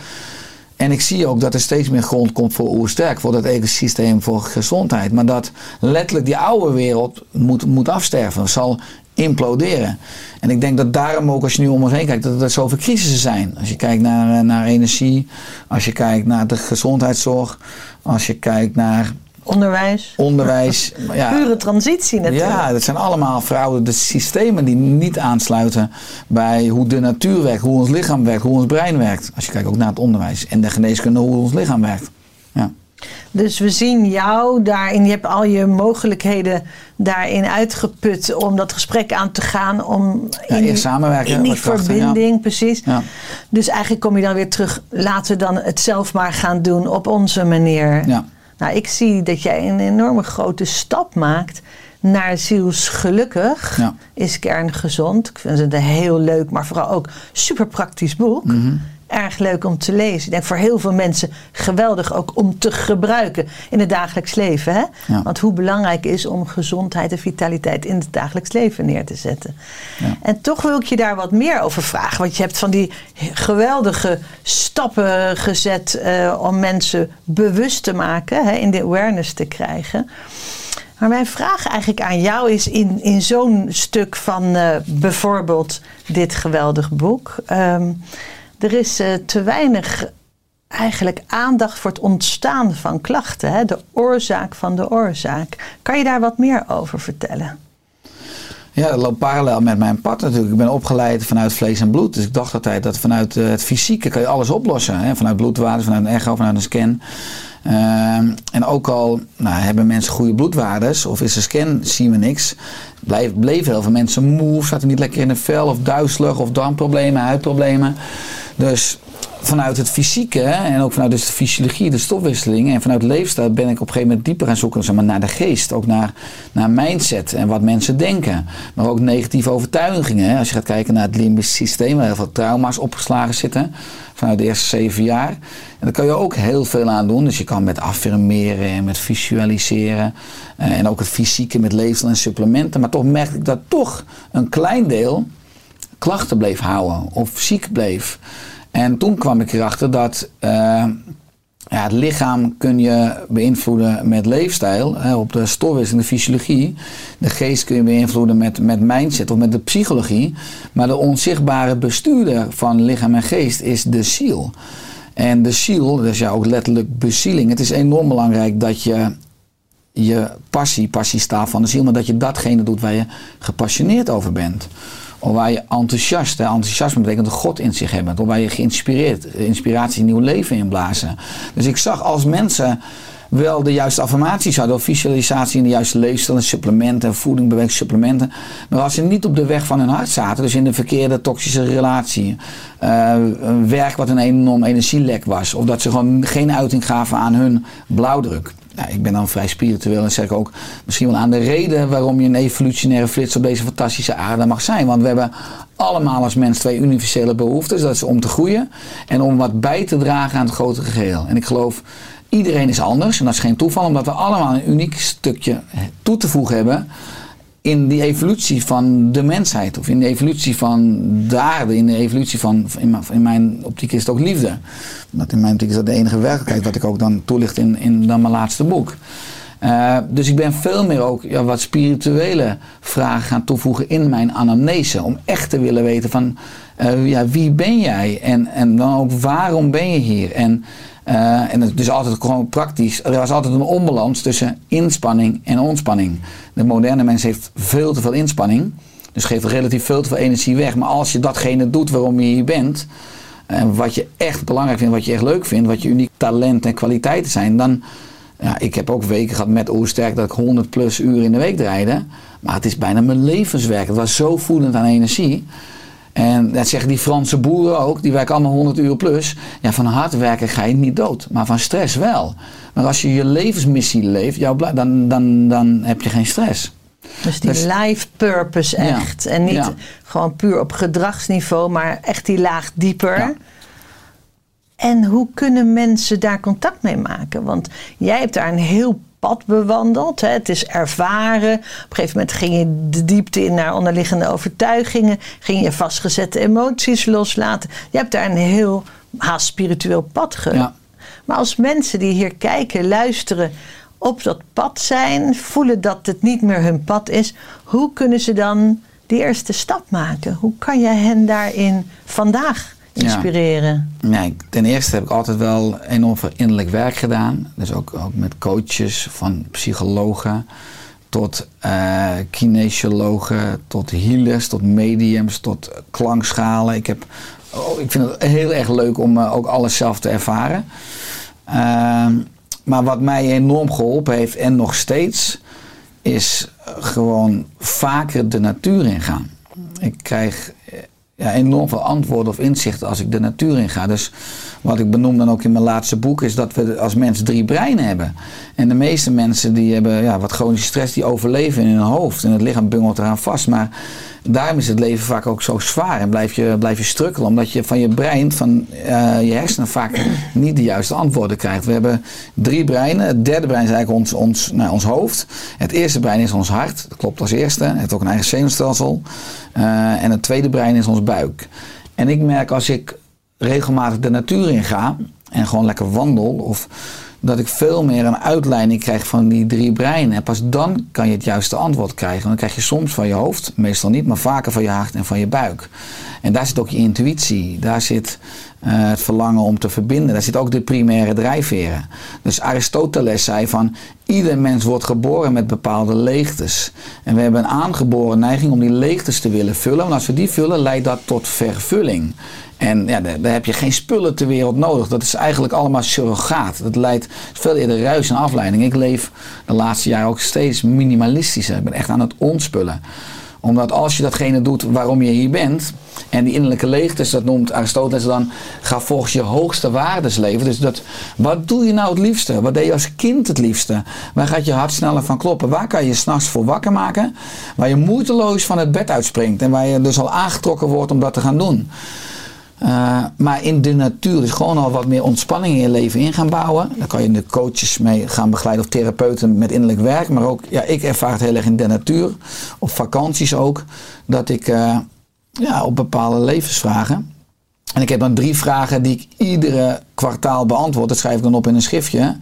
En ik zie ook dat er steeds meer grond komt voor oersterk, voor dat ecosysteem, voor gezondheid. Maar dat letterlijk die oude wereld moet, moet afsterven, zal imploderen. En ik denk dat daarom ook, als je nu om ons heen kijkt, dat er zoveel crisissen zijn. Als je kijkt naar, eh, naar energie, als je kijkt naar de gezondheidszorg, als je kijkt naar Onderwijs. onderwijs. ja, Pure transitie natuurlijk. ja, dat zijn allemaal verouderde systemen die niet aansluiten bij hoe de natuur werkt, hoe ons lichaam werkt, hoe ons brein werkt. Als je kijkt ook naar het onderwijs en de geneeskunde, hoe ons lichaam werkt. Dus we zien jou daarin, je hebt al je mogelijkheden daarin uitgeput om dat gesprek aan te gaan. Om Ja, in, eerst samenwerken, In die verbinding, precies. Ja. Dus eigenlijk kom je dan weer terug, laten we dan het zelf maar gaan doen op onze manier. Ja. Nou, ik zie dat jij een enorme grote stap maakt naar zielsgelukkig Ja. is kerngezond. Ik vind het een heel leuk, maar vooral ook super praktisch boek. Mhm. Erg leuk om te lezen. Ik denk voor heel veel mensen geweldig ook om te gebruiken in het dagelijks leven. Hè? Ja. Want hoe belangrijk is om gezondheid en vitaliteit in het dagelijks leven neer te zetten. Ja. En toch wil ik je daar wat meer over vragen. Want je hebt van die geweldige stappen gezet eh, om mensen bewust te maken, hè, in de awareness te krijgen. Maar mijn vraag eigenlijk aan jou is in, in zo'n stuk van eh, bijvoorbeeld dit geweldig boek. ehm, er is eh, te weinig eigenlijk aandacht voor het ontstaan van klachten. Hè? De oorzaak van de oorzaak. Kan je daar wat meer over vertellen? Ja, dat loopt parallel met mijn pad natuurlijk. Ik ben opgeleid vanuit vlees en bloed. Dus ik dacht altijd dat vanuit eh, het fysieke kan je alles oplossen. Hè? Vanuit bloedwaarden, vanuit een echo, vanuit een scan. Ehm, en ook al nou, hebben mensen goede bloedwaardes of is een scan, zien we niks. Blijf, bleven heel veel mensen moe, zaten niet lekker in de vel, of duizelig, of darmproblemen, huidproblemen. Dus vanuit het fysieke en ook vanuit dus de fysiologie, de stofwisseling en vanuit leefstijl ben ik op een gegeven moment dieper gaan zoeken zeg maar, naar de geest. Ook naar, naar mindset en wat mensen denken. Maar ook negatieve overtuigingen. Als je gaat kijken naar het limbisch systeem, waar heel veel trauma's opgeslagen zitten vanuit de eerste zeven jaar. En daar kan je ook heel veel aan doen. Dus je kan met affirmeren en met visualiseren. eh, en ook het fysieke met leefstijl en supplementen. Maar toch merkte ik dat toch een klein deel klachten bleef houden of ziek bleef. En toen kwam ik erachter dat eh, ja, het lichaam kun je beïnvloeden met leefstijl, hè, op de stofwisseling, de fysiologie. De geest kun je beïnvloeden met, met mindset of met de psychologie. Maar de onzichtbare bestuurder van lichaam en geest is de ziel. En de ziel, dat is ja ook letterlijk bezieling. Het is enorm belangrijk dat je je passie, passie staat van de ziel, maar dat je datgene doet waar je gepassioneerd over bent. Waar je enthousiast, enthousiasme betekent God in zich hebben. Waar je geïnspireerd, inspiratie, nieuw leven inblazen. Dus ik zag als mensen wel de juiste affirmaties hadden, of visualisatie in de juiste leefstijl, en supplementen, voeding, bewegingssupplementen. Maar als ze niet op de weg van hun hart zaten, dus in de verkeerde toxische relatie, eh, een werk wat een enorm energielek was, of dat ze gewoon geen uiting gaven aan hun blauwdruk. Nou, ik ben dan vrij spiritueel en zeg ook misschien wel aan de reden waarom je een evolutionaire flits op deze fantastische aarde mag zijn. Want we hebben allemaal als mens twee universele behoeftes. Dat is om te groeien en om wat bij te dragen aan het grotere geheel. En ik geloof, iedereen is anders en dat is geen toeval, omdat we allemaal een uniek stukje toe te voegen hebben in die evolutie van de mensheid. Of in de evolutie van de aarde. In de evolutie van, in mijn, optiek is het ook liefde. Dat in mijn optiek is dat de enige werkelijkheid wat ik ook dan toelicht in, in dan mijn laatste boek. Uh, dus ik ben veel meer ook ja, wat spirituele vragen gaan toevoegen in mijn anamnese. Om echt te willen weten van uh, ja, wie ben jij? En, en dan ook waarom ben je hier? En, uh, en het is altijd gewoon praktisch. Er was altijd een onbalans tussen inspanning en ontspanning. De moderne mens heeft veel te veel inspanning. Dus geeft relatief veel te veel energie weg. Maar als je datgene doet waarom je hier bent. en wat je echt belangrijk vindt, wat je echt leuk vindt, wat je uniek talent en kwaliteiten zijn, dan. Ja, ik heb ook weken gehad met Oersterk dat ik 100 plus uur in de week draaide. Maar het is bijna mijn levenswerk. Het was zo voedend aan energie. En dat zeggen die Franse boeren ook, die werken allemaal 100 uur plus. Ja, van hard werken ga je niet dood, maar van stress wel. Maar als je je levensmissie leeft, jouw, dan, dan, dan heb je geen stress. Dus die Dus- life purpose Ja. echt. En niet Ja. gewoon puur op gedragsniveau, maar echt die laag dieper. Ja. En hoe kunnen mensen daar contact mee maken? Want jij hebt daar een heel pad bewandeld. Hè? Het is ervaren. Op een gegeven moment ging je de diepte in naar onderliggende overtuigingen. Ging je vastgezette emoties loslaten. Je hebt daar een heel haast spiritueel pad ge. Ja. Maar als mensen die hier kijken, luisteren, op dat pad zijn, voelen dat het niet meer hun pad is, hoe kunnen ze dan die eerste stap maken? Hoe kan je hen daarin vandaag inspireren? Nee, ten eerste heb ik altijd wel enorm veel innerlijk werk gedaan. Dus ook, ook met coaches, van psychologen tot eh kinesiologen, tot healers, tot mediums, tot klankschalen. Ik, heb, oh, ik vind het heel erg leuk om eh, ook alles zelf te ervaren. Ehm, maar wat mij enorm geholpen heeft en nog steeds, is gewoon vaker de natuur ingaan. Ik krijg ja, enorm veel antwoorden of inzichten als ik de natuur inga. Dus wat ik benoem dan ook in mijn laatste boek is dat we als mens drie breinen hebben. En de meeste mensen die hebben ja, wat chronische stress, die overleven in hun hoofd. En het lichaam bungelt eraan vast. Maar daarom is het leven vaak ook zo zwaar en blijf je, blijf je strukkelen. Omdat je van je brein, van eh, je hersenen vaak niet de juiste antwoorden krijgt. We hebben drie breinen. Het derde brein is eigenlijk ons, ons, nou, ons hoofd. Het eerste brein is ons hart. Dat klopt als eerste. Het heeft ook een eigen zenuwstelsel. Eh, en het tweede brein is ons buik. En ik merk als ik regelmatig de natuur in ga en gewoon lekker wandel of dat ik veel meer een uitleiding krijg van die drie breinen. En pas dan kan je het juiste antwoord krijgen. Dan krijg je soms van je hoofd, meestal niet, maar vaker van je hart en van je buik. En daar zit ook je intuïtie. Daar zit het verlangen om te verbinden. Daar zit ook de primaire drijfveren. Dus Aristoteles zei van ieder mens wordt geboren met bepaalde leegtes. En we hebben een aangeboren neiging om die leegtes te willen vullen. Want als we die vullen, leidt dat tot vervulling. En ja, daar heb je geen spullen ter wereld nodig. Dat is eigenlijk allemaal surrogaat. Dat leidt veel eerder ruis en afleiding. Ik leef de laatste jaren ook steeds minimalistischer. Ik ben echt aan het ontspullen omdat als je datgene doet waarom je hier bent, en die innerlijke leegtes, dat noemt Aristoteles dan, ga volgens je hoogste waardes leven. Dus dat, wat doe je nou het liefste? Wat deed je als kind het liefste? Waar gaat je hart sneller van kloppen? Waar kan je s'nachts voor wakker maken? Waar je moeiteloos van het bed uitspringt en waar je dus al aangetrokken wordt om dat te gaan doen. Uh, maar in de natuur is gewoon al wat meer ontspanning in je leven in gaan bouwen. Daar kan je de coaches mee gaan begeleiden of therapeuten met innerlijk werk. Maar ook, ja, ik ervaar het heel erg in de natuur. Op vakanties ook. Dat ik uh, ja, op bepaalde levensvragen. En ik heb dan drie vragen die ik iedere kwartaal beantwoord. Dat schrijf ik dan op in een schriftje.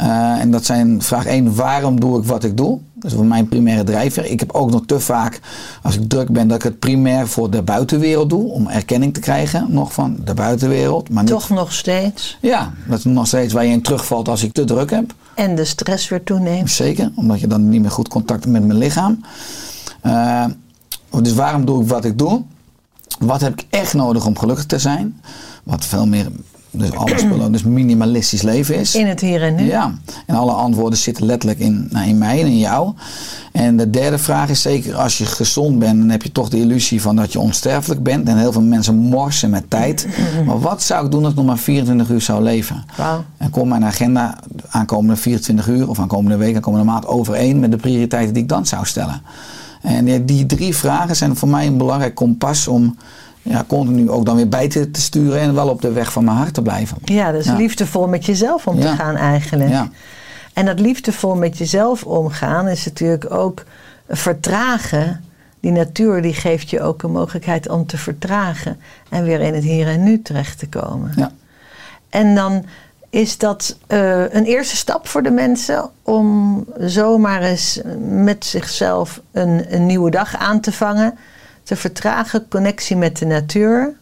Uh, en dat zijn vraag 1, waarom doe ik wat ik doe? Dat is voor mijn primaire drijver. Ik heb ook nog te vaak, als ik druk ben, dat ik het primair voor de buitenwereld doe. Om erkenning te krijgen nog van de buitenwereld. Maar Toch niet, nog steeds. Ja, dat is nog steeds waar je in terugvalt als ik te druk heb. En de stress weer toeneemt. Zeker, omdat je dan niet meer goed contact hebt met mijn lichaam. Uh, dus waarom doe ik wat ik doe? Wat heb ik echt nodig om gelukkig te zijn? Wat veel meer dus alle spullen, dus minimalistisch leven is. In het hier en nu. Ja, en alle antwoorden zitten letterlijk in, nou, in mij en in jou. En de derde vraag is zeker, als je gezond bent, dan heb je toch de illusie van dat je onsterfelijk bent. En heel veel mensen morsen met tijd. Maar wat zou ik doen als ik nog maar 24 uur zou leven? Wow. En kom mijn agenda aankomende 24 uur of aankomende week, aankomende maand overeen met de prioriteiten die ik dan zou stellen. En die drie vragen zijn voor mij een belangrijk kompas om ja, continu ook dan weer bij te, te, sturen en wel op de weg van mijn hart te blijven. Ja, dus ja. liefdevol met jezelf om ja. te gaan eigenlijk. Ja. En dat liefdevol met jezelf omgaan is natuurlijk ook vertragen. Die natuur die geeft je ook een mogelijkheid om te vertragen en weer in het hier en nu terecht te komen. Ja. En dan is dat uh, een eerste stap voor de mensen om zomaar eens met zichzelf een, een nieuwe dag aan te vangen te vertragen, connectie met de natuur.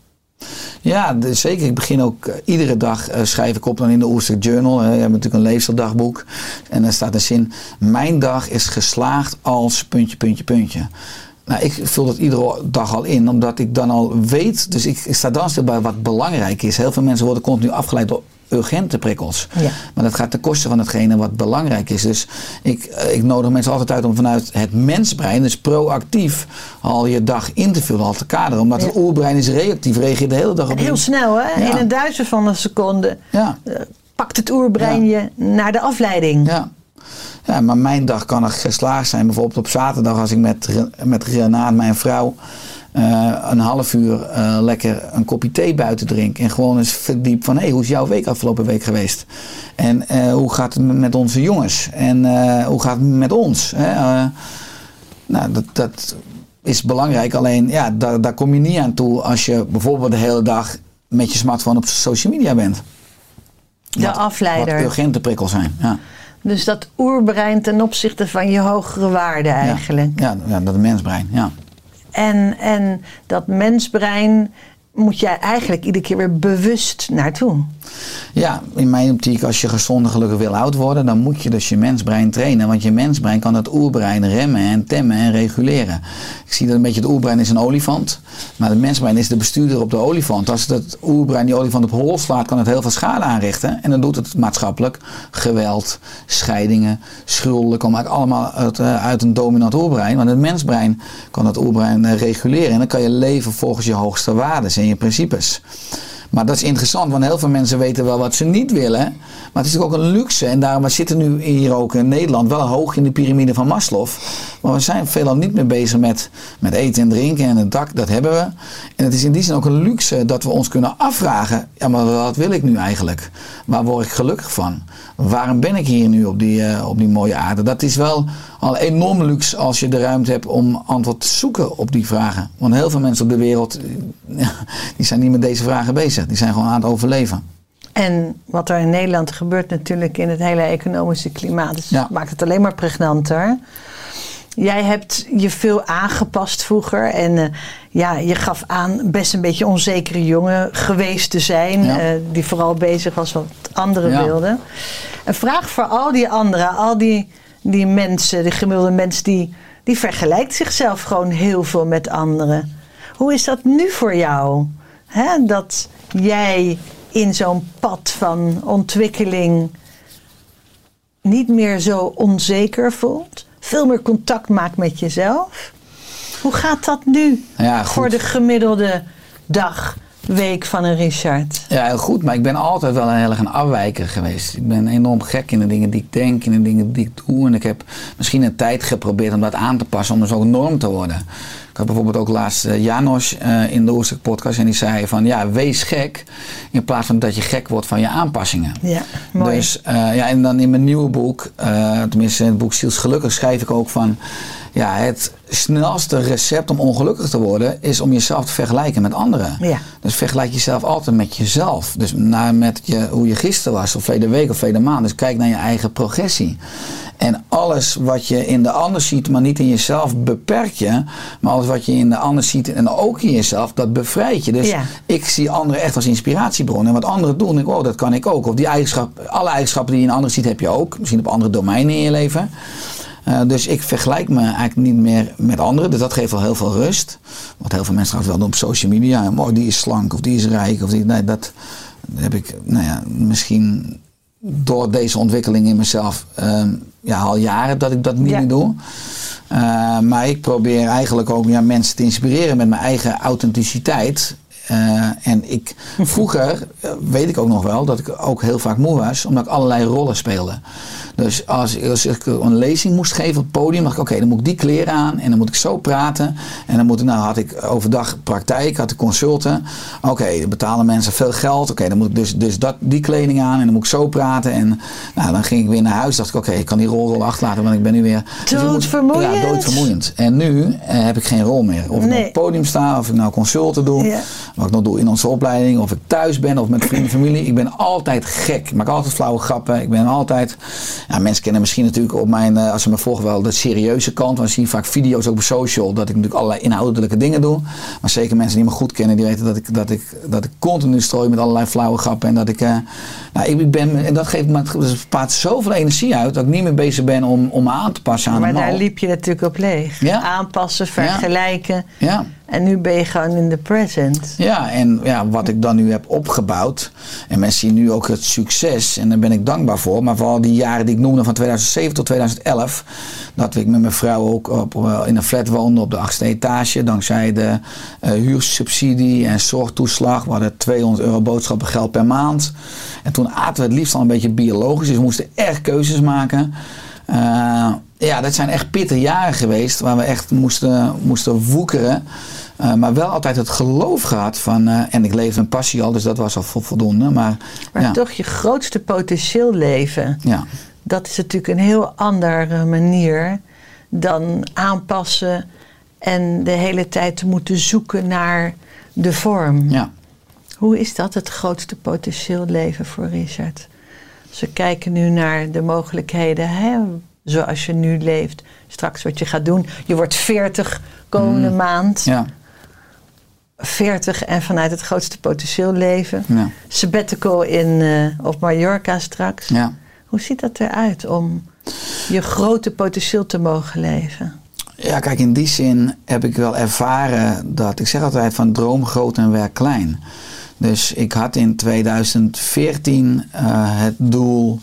Ja, zeker. Ik begin ook uh, iedere dag uh, schrijf ik op dan in de Oerstek Journal. Uh, je hebt natuurlijk een leefstildagboek. En daar staat een zin. Mijn dag is geslaagd als puntje, puntje, puntje. Nou, ik vul dat iedere dag al in, omdat ik dan al weet. Dus ik, ik sta dan stil bij wat belangrijk is. Heel veel mensen worden continu afgeleid door urgente prikkels. Ja. Maar dat gaat ten koste van hetgene wat belangrijk is. Dus ik, eh, ik nodig mensen altijd uit om vanuit het mensbrein, dus proactief, al je dag in te vullen, al te kaderen. Omdat Ja. het oerbrein is reactief, reageert de hele dag op Heel snel, hè? Ja. In een duizend van een seconde Ja. eh, pakt het oerbrein je naar de afleiding. Ja. ja, maar mijn dag kan er geslaagd zijn. Bijvoorbeeld op zaterdag als ik met, met Renate, mijn vrouw, een half uur eh, lekker een kopje thee buiten drink. En gewoon eens verdiep van, hé, hey, hoe is jouw week afgelopen week geweest? En eh, hoe gaat het met onze jongens? En eh, hoe gaat het met ons? Hè? Eh, nou, dat, dat is belangrijk. Alleen, ja, daar, daar kom je niet aan toe als je bijvoorbeeld de hele dag met je smartphone op social media bent. De Wat- afleider. Wat urgente prikkels zijn, ja. Dus dat oerbrein ten opzichte van je hogere waarde eigenlijk. Ja, ja, dat mensbrein, ja. En, en dat mensbrein moet jij eigenlijk iedere keer weer bewust naartoe. Ja, in mijn optiek, als je gezond en gelukkig wil oud worden, dan moet je dus je mensbrein trainen. Want je mensbrein kan het oerbrein remmen en temmen en reguleren. Ik zie dat een beetje het oerbrein is een olifant, maar het mensbrein is de bestuurder op de olifant. Als het oerbrein die olifant op hol slaat, kan het heel veel schade aanrichten. En dan doet het maatschappelijk geweld, scheidingen, schulden, eigenlijk allemaal uit, eh, uit een dominant oerbrein. Want het mensbrein kan het oerbrein eh, reguleren en dan kan je leven volgens je hoogste waarden en je principes. Maar dat is interessant, want heel veel mensen weten wel wat ze niet willen. Maar het is ook een luxe. En daarom we zitten nu hier ook in Nederland wel hoog in de piramide van Maslow. Maar we zijn veelal niet meer bezig met, met eten en drinken en het dak. Dat hebben we. En het is in die zin ook een luxe dat we ons kunnen afvragen. Ja, maar wat wil ik nu eigenlijk? Waar word ik gelukkig van? Waarom ben ik hier nu op die, eh, op die mooie aarde? Dat is wel al enorm luxe als je de ruimte hebt om antwoord te zoeken op die vragen. Want heel veel mensen op de wereld, eh, die zijn niet met deze vragen bezig. Die zijn gewoon aan het overleven. En wat er in Nederland gebeurt natuurlijk in het hele economische klimaat. Dus Ja. maakt het alleen maar pregnanter. Jij hebt je veel aangepast vroeger. En eh, ja, je gaf aan best een beetje onzekere jongen geweest te zijn. Ja. eh, die vooral bezig was wat anderen Ja. wilden. Een vraag voor al die anderen, al die, die mensen, de gemiddelde mens, die, die vergelijkt zichzelf gewoon heel veel met anderen. Hoe is dat nu voor jou? Dat jij in zo'n pad van ontwikkeling niet meer zo onzeker voelt, veel meer contact maakt met jezelf. Hoe gaat dat nu Ja, goed. voor de gemiddelde dag, week van een Richard? Ja, heel goed. Maar ik ben altijd wel een heel erg een afwijker geweest. Ik ben enorm gek in de dingen die ik denk, in de dingen die ik doe. En ik heb misschien een tijd geprobeerd om dat aan te passen, om dus ook norm te worden. Ik had bijvoorbeeld ook laatst eh, Janos eh, in de Oerstuk podcast en die zei van ja, wees gek in plaats van dat je gek wordt van je aanpassingen. Ja, mooi. Dus eh, ja, en dan in mijn nieuwe boek, tenminste in het boek Ziels Gelukkig, schrijf ik ook van ja, het snelste recept om ongelukkig te worden is om jezelf te vergelijken met anderen. Ja. Dus vergelijk jezelf altijd met jezelf. Dus naar met je, hoe je gisteren was, of verleden week of verleden maand. Dus kijk naar je eigen progressie. En alles wat je in de ander ziet, maar niet in jezelf, beperkt je. Maar alles wat je in de ander ziet en ook in jezelf, dat bevrijdt je. Dus Ja. ik zie anderen echt als inspiratiebron. En wat anderen doen, denk ik, oh, dat kan ik ook. Of die eigenschap, alle eigenschappen die je in anderen ziet, heb je ook. Misschien op andere domeinen in je leven. Eh, dus ik vergelijk me eigenlijk niet meer met anderen. Dus dat geeft wel heel veel rust. Wat heel veel mensen trouwens wel doen op social media. Oh, die is slank of die is rijk. Of die, nee, dat heb ik nou ja, misschien door deze ontwikkeling in mezelf ehm, ja, al jaren dat ik dat niet Ja. meer doe. Eh, maar ik probeer eigenlijk ook ja, mensen te inspireren met mijn eigen authenticiteit. Eh, en ik, vroeger eh, weet ik ook nog wel dat ik ook heel vaak moe was, omdat ik allerlei rollen speelde. Dus als, als ik een lezing moest geven op het podium, dacht ik: oké, dan moet ik die kleren aan en dan moet ik zo praten. En dan moet ik, nou had ik overdag praktijk, had ik consulten. Oké, dan betalen mensen veel geld. Oké, dan moet ik dus, dus dat, die kleding aan en dan moet ik zo praten. En nou, dan ging ik weer naar huis. Dacht ik: oké, ik kan die rol wel achterlaten, want ik ben nu weer. Dus Doodvermoeiend. Ja, doodvermoeiend. En nu eh, heb ik geen rol meer. Of ik nou op het podium sta, of ik nou consulten doe. Ja. Wat ik nog doe in onze opleiding, of ik thuis ben of met vrienden en familie. Ik ben altijd gek. Ik maak altijd flauwe grappen. Ik ben altijd. Ja, mensen kennen misschien natuurlijk op mijn, eh, als ze me volgen, wel de serieuze kant. Want ze zien vaak video's ook op social dat ik natuurlijk allerlei inhoudelijke dingen doe. Maar zeker mensen die me goed kennen, die weten dat ik, dat ik, dat ik continu strooi met allerlei flauwe grappen. En dat ik. eh, nou, ik ben, en dat geeft me dat spaart zoveel energie uit dat ik niet meer bezig ben om, om me aan te passen aan Maar daar liep je natuurlijk op leeg. Ja. Aanpassen, vergelijken. Ja. En nu ben je gewoon in de present. Ja, en ja, wat ik dan nu heb opgebouwd. En mensen zien nu ook het succes. En daar ben ik dankbaar voor. Maar vooral die jaren die ik noemde van 2007 tot 2011. Dat ik met mijn vrouw ook op, eh, in een flat woonde op de achtste etage. Dankzij de eh, huursubsidie en zorgtoeslag. We hadden 200 euro boodschappengeld per maand. En toen aten we het liefst al een beetje biologisch. Dus we moesten echt keuzes maken. Eh, ja, dat zijn echt pittige jaren geweest. Waar we echt moesten, moesten woekeren. Eh, maar wel altijd het geloof gehad van. eh, en ik leefde een passie al, dus dat was al vo- voldoende. Maar, Maar ja, toch je grootste potentieel leven. ja, Dat is natuurlijk een heel andere manier dan aanpassen en de hele tijd te moeten zoeken naar de vorm. ja. Hoe is dat, het grootste potentieel leven voor Richard? We kijken nu naar de mogelijkheden, hè, zoals je nu leeft, straks wat je gaat doen. Je wordt 40 komende maand. Mm. ja, 40 en vanuit het grootste potentieel leven. ja, Sabbatical in, eh, op Mallorca straks. ja. Hoe ziet dat eruit om je grote potentieel te mogen leven? Ja, kijk, in die zin heb ik wel ervaren dat ik zeg altijd van droom groot en werk klein. Dus ik had in 2014 eh, het doel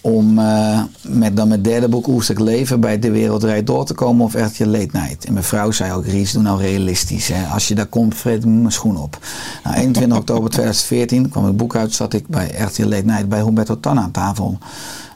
om eh, met dan mijn derde boek Oerstek Leven bij De Wereld Draait Door te komen of echt je late. En mijn vrouw zei ook, Ries, doe nou realistisch. Hè. Als je daar komt, vreet mijn schoen op. Nou, 21 oktober 2014 kwam het boek uit, zat ik bij echt je late bij Humberto Tan aan tafel.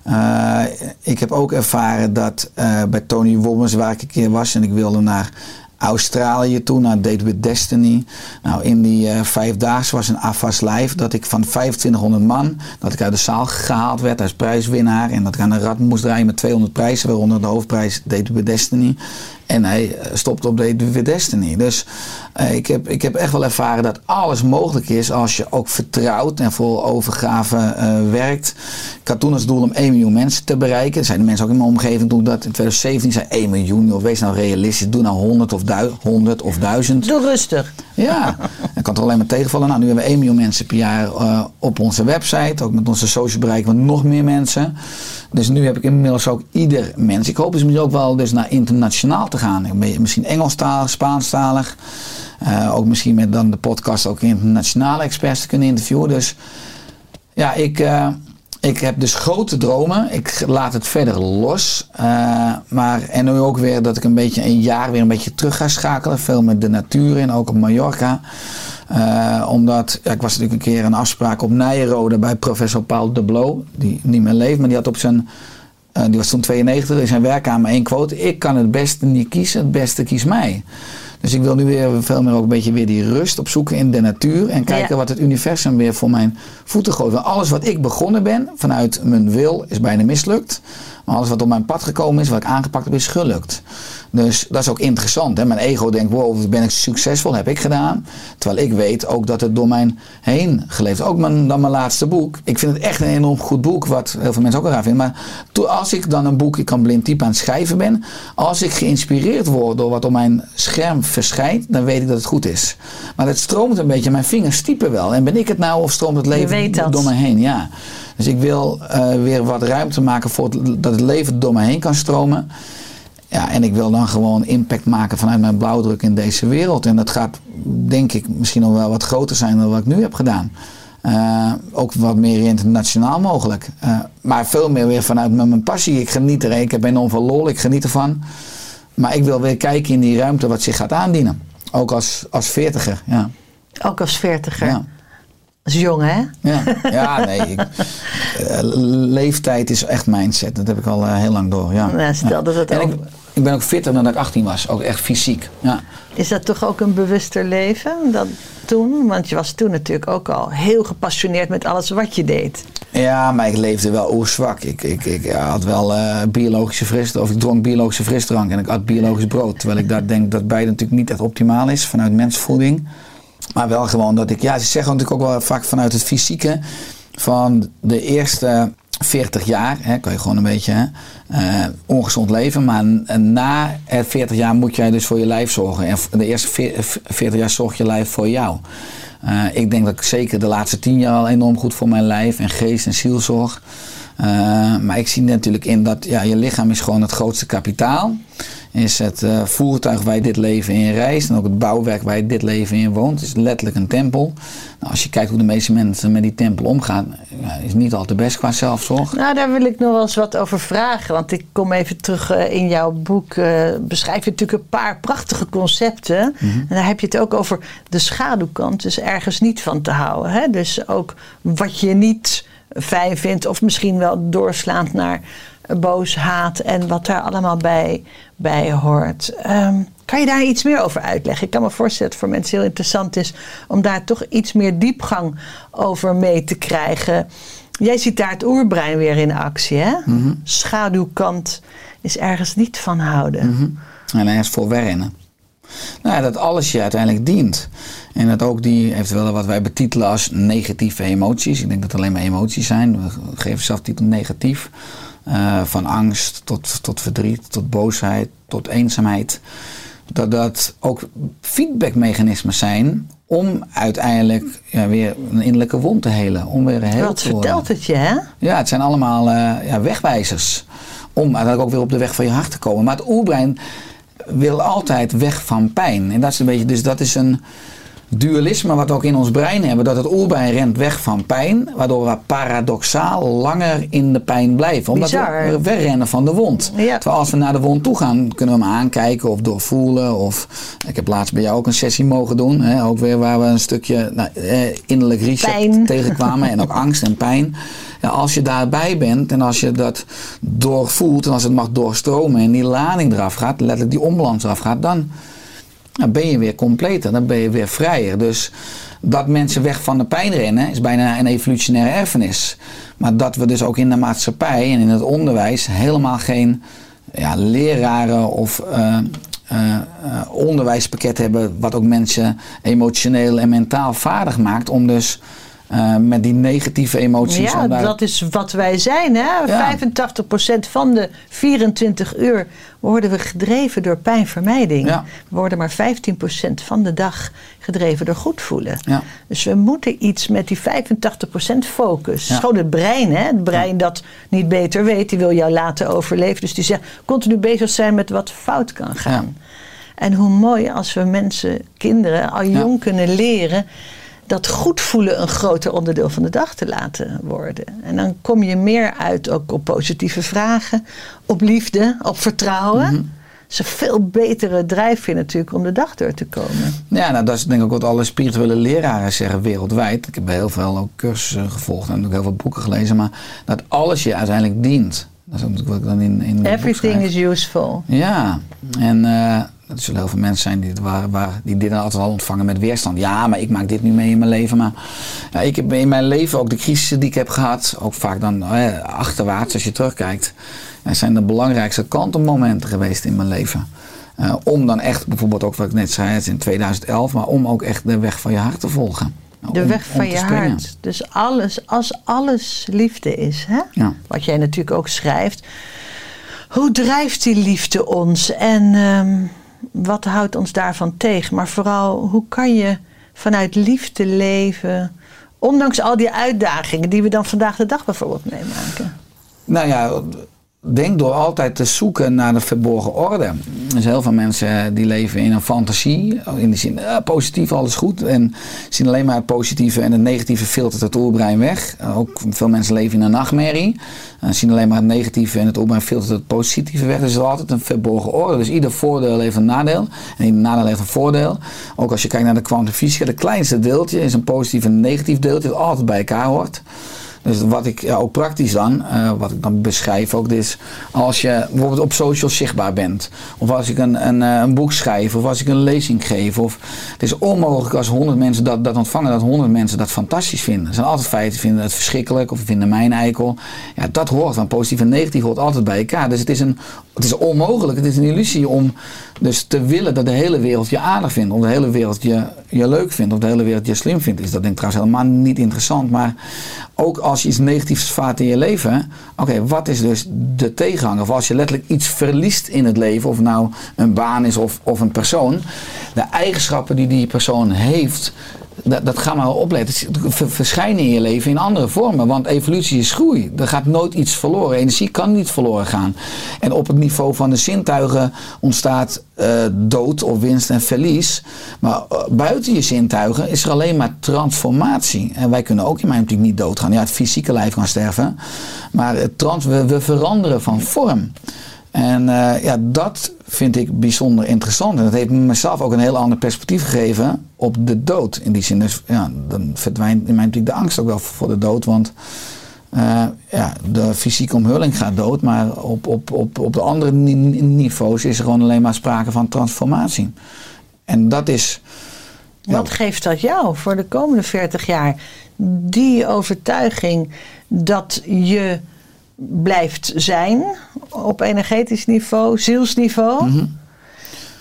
Eh, ik heb ook ervaren dat bij Tony Wommers, waar ik een keer was en ik wilde naar Australië toe, naar Date with Destiny. Nou, in die eh vijfdaagse was een afwas live dat ik van 2500 man, dat ik uit de zaal gehaald werd als prijswinnaar. En dat ik aan een rad moest draaien met 200 prijzen, waaronder de hoofdprijs Date with Destiny. En hij eh, stopte op Date with Destiny. Dus eh, ik, heb, ik heb echt wel ervaren dat alles mogelijk is als je ook vertrouwt en vol overgave eh, werkt. Ik had toen als doel om 1 miljoen mensen te bereiken. Er zijn de mensen ook in mijn omgeving toen dat in 2017 zei 1 miljoen. Wees nou realistisch, doe nou 100 of, du 100 of 1000. Doe rustig. Ja, dan kan het alleen maar tegenvallen. Nou, nu hebben we 1 miljoen mensen per jaar op onze website. Ook met onze social bereiken we nog meer mensen. Dus nu heb ik inmiddels ook ieder mens. Ik hoop dus misschien ook wel dus naar internationaal te gaan. Misschien Engelstalig, Spaanstalig. Eh, ook misschien met dan de podcast ook internationale experts te kunnen interviewen. Dus ja, ik, eh, ik heb dus grote dromen. Ik laat het verder los. Eh, maar, en nu ook weer dat ik een beetje een jaar weer een beetje terug ga schakelen. Veel met de natuur in, ook op Mallorca. Eh, omdat, ja, ik was natuurlijk een keer een afspraak op Nijenrode bij professor Paul de Blo. Die niet meer leeft, maar die had op zijn... eh, die was toen 92, in zijn werkkamer één quote. Ik kan het beste niet kiezen, het beste kies mij. Dus ik wil nu weer veel meer ook een beetje weer die rust opzoeken in de natuur. En kijken Ja. wat het universum weer voor mijn voeten gooit. Want alles wat ik begonnen ben, vanuit mijn wil, is bijna mislukt. Maar alles wat op mijn pad gekomen is, wat ik aangepakt heb, is gelukt. Dus dat is ook interessant. Hè? Mijn ego denkt, wow, ben ik succesvol, heb ik gedaan. Terwijl ik weet ook dat het door mijn heen geleefd. Ook mijn, dan mijn laatste boek. Ik vind het echt een enorm goed boek, wat heel veel mensen ook al raar vinden. Maar to- als ik dan een boek, ik kan blind type aan het schrijven ben. Als ik geïnspireerd word door wat op mijn scherm verschijnt, dan weet ik dat het goed is. Maar het stroomt een beetje, mijn vingers typen wel. En ben ik het nou of stroomt het leven door me heen? Ja. Dus ik wil eh, weer wat ruimte maken voor het, dat het leven door me heen kan stromen. Ja, en ik wil dan gewoon impact maken vanuit mijn blauwdruk in deze wereld. En dat gaat, denk ik, misschien nog wel wat groter zijn dan wat ik nu heb gedaan. Eh, ook wat meer internationaal mogelijk. Eh, maar veel meer weer vanuit mijn, mijn passie. Ik geniet er. Ik heb enorm veel lol. Ik geniet ervan. Maar ik wil weer kijken in die ruimte wat zich gaat aandienen. Ook als, als veertiger. Ja. Ook als veertiger. Ja. Dat is jong, hè? Ja, ja nee. Ik, eh, leeftijd is echt mindset. Dat heb ik al eh, heel lang door. Ja. Nou, stel Ja. dat het en ook- ik ben ook fitter dan dat ik 18 was. Ook echt fysiek. Ja. Is dat toch ook een bewuster leven dan toen? Want je was toen natuurlijk ook al heel gepassioneerd met alles wat je deed. Ja, maar ik leefde wel oerzwak. Ik, ik, ik had wel eh, biologische frisdrank, of ik dronk biologische frisdrank en ik at biologisch brood. Terwijl ik daar denk dat beide natuurlijk niet echt optimaal is vanuit mensvoeding. Maar wel gewoon dat ik, ja, ze zeggen natuurlijk ook wel vaak vanuit het fysieke. Van de eerste 40 jaar, hè, kan je gewoon een beetje eh, ongezond leven. Maar na het 40 jaar moet jij dus voor je lijf zorgen. En de eerste veer- 40 jaar zorgt je lijf voor jou. Eh, ik denk dat ik zeker de laatste 10 jaar al enorm goed voor mijn lijf en geest en ziel zorg. Eh, maar ik zie natuurlijk in dat ja, je lichaam is gewoon het grootste kapitaal. Is het eh, voertuig waar je dit leven in reist. En ook het bouwwerk waar je dit leven in woont. Het is letterlijk een tempel. Nou, als je kijkt hoe de meeste mensen met die tempel omgaan. Is niet al te best qua zelfzorg. Nou, daar wil ik nog wel eens wat over vragen. Want ik kom even terug eh, in jouw boek. beschrijf je natuurlijk een paar prachtige concepten. En daar heb je het ook over de schaduwkant. Dus ergens niet van te houden. Hè? Dus ook wat je niet fijn vindt. Of misschien wel doorslaand naar boos, haat. En wat daar allemaal bij, bij hoort. Ehm, kan je daar iets meer over uitleggen? Ik kan me voorstellen dat het voor mensen heel interessant is om daar toch iets meer diepgang over mee te krijgen. Jij ziet daar het oerbrein weer in actie, hè? Schaduwkant is ergens niet van houden. En ergens voor wennen. Nou ja, dat alles je uiteindelijk dient. En dat ook die, eventueel wat wij betitelen als negatieve emoties. Ik denk dat het alleen maar emoties zijn. We geven zelf titel negatief. Eh, van angst tot, tot verdriet, tot boosheid, tot eenzaamheid. Dat dat ook feedbackmechanismen zijn om uiteindelijk ja, weer een innerlijke wond te helen. Om weer heel Wat te worden. vertelt het je, hè? Ja, het zijn allemaal eh, ja, wegwijzers. Om uiteindelijk ook weer op de weg van je hart te komen. Maar het oerbrein wil altijd weg van pijn. En dat is een beetje, dus dat is een dualisme wat we ook in ons brein hebben. Dat het oerbrein rent weg van pijn. Waardoor we paradoxaal langer in de pijn blijven. Omdat Bizar. we wegrennen van de wond. Ja. Terwijl als we naar de wond toe gaan, kunnen we hem aankijken of doorvoelen. Of, ik heb laatst bij jou ook een sessie mogen doen. Hè, ook weer waar we een stukje nou, eh, innerlijk reset Pijn. tegenkwamen. En ook angst en pijn. Ja, als je daarbij bent en als je dat doorvoelt en als het mag doorstromen en die lading eraf gaat, letterlijk die onbalans eraf gaat, dan dan ben je weer completer, dan ben je weer vrijer. Dus dat mensen weg van de pijn rennen is bijna een evolutionaire erfenis. Maar dat we dus ook in de maatschappij en in het onderwijs helemaal geen ja, leraren of eh, eh, eh, onderwijspakket hebben wat ook mensen emotioneel en mentaal vaardig maakt om dus eh, met die negatieve emoties Ja, daar- dat is wat wij zijn. Hè? Ja. 85% van de 24 uur worden we gedreven door pijnvermijding. Ja. We worden maar 15% van de dag gedreven door goed voelen. Ja. Dus we moeten iets met die 85% focus. Ja. Gewoon het brein, hè? het brein dat niet beter weet, die wil jou laten overleven. Dus die zegt continu bezig zijn met wat fout kan gaan. En hoe mooi als we mensen, kinderen, al jong kunnen leren dat goed voelen een groter onderdeel van de dag te laten worden. En dan kom je meer uit ook op positieve vragen, op liefde, op vertrouwen. Dat is een veel betere drijfveer natuurlijk om de dag door te komen. Ja, nou, dat is denk ik ook wat alle spirituele leraren zeggen wereldwijd. Ik heb heel veel ook cursussen gevolgd en ook heel veel boeken gelezen. Maar dat alles je uiteindelijk dient. Dat is natuurlijk wat ik dan in, in Everything is useful. Ja, en eh, er zullen heel veel mensen zijn die, het waar, waar, die dit altijd al ontvangen met weerstand. Ja, maar ik maak dit nu mee in mijn leven. Maar ja, ik heb in mijn leven ook de crisissen die ik heb gehad, ook vaak dan eh, achterwaarts als je terugkijkt, ja, zijn de belangrijkste kantelmomenten geweest in mijn leven. Eh, om dan echt, bijvoorbeeld ook wat ik net zei, het is in 2011, maar om ook echt de weg van je hart te volgen. De Om- weg van je springen. hart. Dus alles, als alles liefde is, hè? Ja. wat jij natuurlijk ook schrijft. Hoe drijft die liefde ons en ehm, wat houdt ons daarvan tegen? Maar vooral, hoe kan je vanuit liefde leven, ondanks al die uitdagingen die we dan vandaag de dag bijvoorbeeld meemaken? Nou ja, denk door altijd te zoeken naar de verborgen orde. Zijn heel veel mensen die leven in een fantasie. In de zin, eh, positief, alles goed. En zien alleen maar het positieve en het negatieve filtert het oerbrein weg. Ook veel mensen leven in een nachtmerrie. En zien alleen maar het negatieve en het oerbrein filtert het positieve weg. Dus er is altijd een verborgen orde. Dus ieder voordeel heeft een nadeel. En ieder nadeel heeft een voordeel. Ook als je kijkt naar de kwantumfysica, de kleinste deeltje is een positief en negatief deeltje dat altijd bij elkaar hoort. Dus wat ik ook praktisch dan, eh, wat ik dan beschrijf ook, is als je bijvoorbeeld op social zichtbaar bent, of als ik een, een, eh, een boek schrijf, of als ik een lezing geef, of het is onmogelijk als 100 mensen dat, dat ontvangen, dat 100 mensen dat fantastisch vinden. Er zijn altijd feiten vinden het verschrikkelijk, of vinden mij een eikel. Ja, dat hoort, want positief en negatief hoort altijd bij elkaar. Dus het is een het is onmogelijk, het is een illusie om dus te willen dat de hele wereld je aardig vindt. Of de hele wereld je, je leuk vindt. Of de hele wereld je slim vindt. Is dat denk ik trouwens helemaal niet interessant. Maar ook als je iets negatiefs vaart in je leven. Oké, wat is dus de tegenhanger? Of als je letterlijk iets verliest in het leven. Of nou een baan is of, of een persoon. De eigenschappen die die persoon heeft dat, dat gaan we wel opletten. Verschijnen in je leven in andere vormen. Want evolutie is groei. Er gaat nooit iets verloren. Energie kan niet verloren gaan. En op het niveau van de zintuigen ontstaat uh, dood of winst en verlies. Maar uh, buiten je zintuigen is er alleen maar transformatie. En wij kunnen ook in mijn optiek niet doodgaan. Ja, het fysieke lijf kan sterven. Maar het trans, we veranderen van vorm. En uh, ja, dat vind ik bijzonder interessant. En dat heeft mezelf ook een heel ander perspectief gegeven op de dood. In die zin, dus ja, dan verdwijnt in mijn optiek de angst ook wel voor de dood. Want uh, ja, de fysieke omhulling gaat dood, maar op, op, op, op de andere niveaus is er gewoon alleen maar sprake van transformatie. En dat is. Wat geeft dat jou voor de komende 40 jaar? Die overtuiging dat je blijft zijn op energetisch niveau, zielsniveau. Mhm.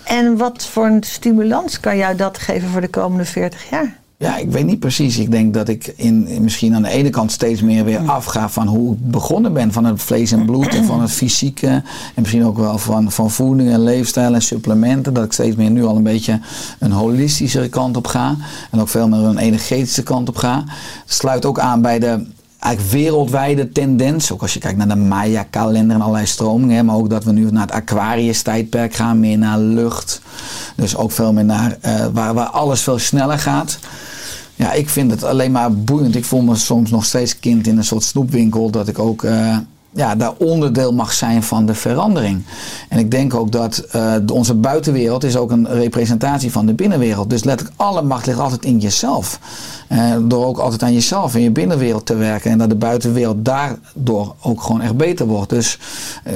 En wat voor een stimulans kan jou dat geven voor de komende 40 jaar? Ja, ik weet niet precies. Ik denk dat ik in, misschien aan de ene kant steeds meer weer afga van hoe ik begonnen ben. Van het vlees en bloed en van het fysieke. En misschien ook wel van, van voeding en leefstijl en supplementen. Dat ik steeds meer nu al een beetje een holistischere kant op ga. En ook veel meer een energetische kant op ga. Het sluit ook aan bij de eigenlijk wereldwijde tendens. Ook als je kijkt naar de Maya-kalender en allerlei stromingen. Maar ook dat we nu naar het Aquarius-tijdperk gaan. Meer naar lucht. Dus ook veel meer naar uh, waar, waar alles veel sneller gaat. Ja, ik vind het alleen maar boeiend. Ik voel me soms nog steeds kind in een soort snoepwinkel. Dat ik ook... Uh, ja, daar onderdeel mag zijn van de verandering. En ik denk ook dat uh, onze buitenwereld is ook een representatie van de binnenwereld. Dus letterlijk alle macht ligt altijd in jezelf. Uh, door ook altijd aan jezelf en je binnenwereld te werken. En dat de buitenwereld daardoor ook gewoon echt beter wordt. Dus, uh,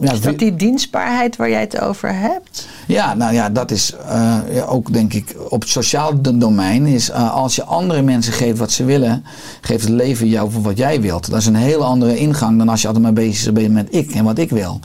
ja, is dat die dienstbaarheid waar jij het over hebt? Ja, nou ja, dat is ja, ook denk ik op het sociaal domein. Is als je andere mensen geeft wat ze willen, geeft het leven jou voor wat jij wilt. Dat is een hele andere ingang dan als je altijd maar bezig bent met ik en wat ik wil.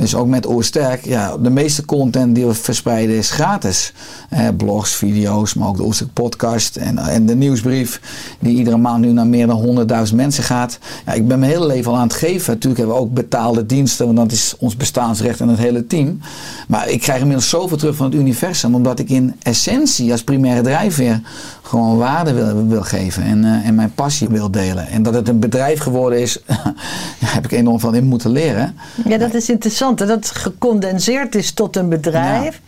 Dus ook met Oersterk, ja, de meeste content die we verspreiden is gratis. Eh, blogs, video's, maar ook de Oersterk podcast en, en de nieuwsbrief die iedere maand nu naar meer dan 100.000 mensen gaat. Ja, ik ben mijn hele leven al aan het geven. Natuurlijk hebben we ook betaalde diensten, want dat is ons bestaansrecht en het hele team. Maar ik krijg inmiddels zoveel terug van het universum, omdat ik in essentie als primaire drijfveer gewoon waarde wil, wil geven en, uh, en mijn passie wil delen. En dat het een bedrijf geworden is, heb ik enorm van in moeten leren. Ja, dat is interessant dat het gecondenseerd is tot een bedrijf.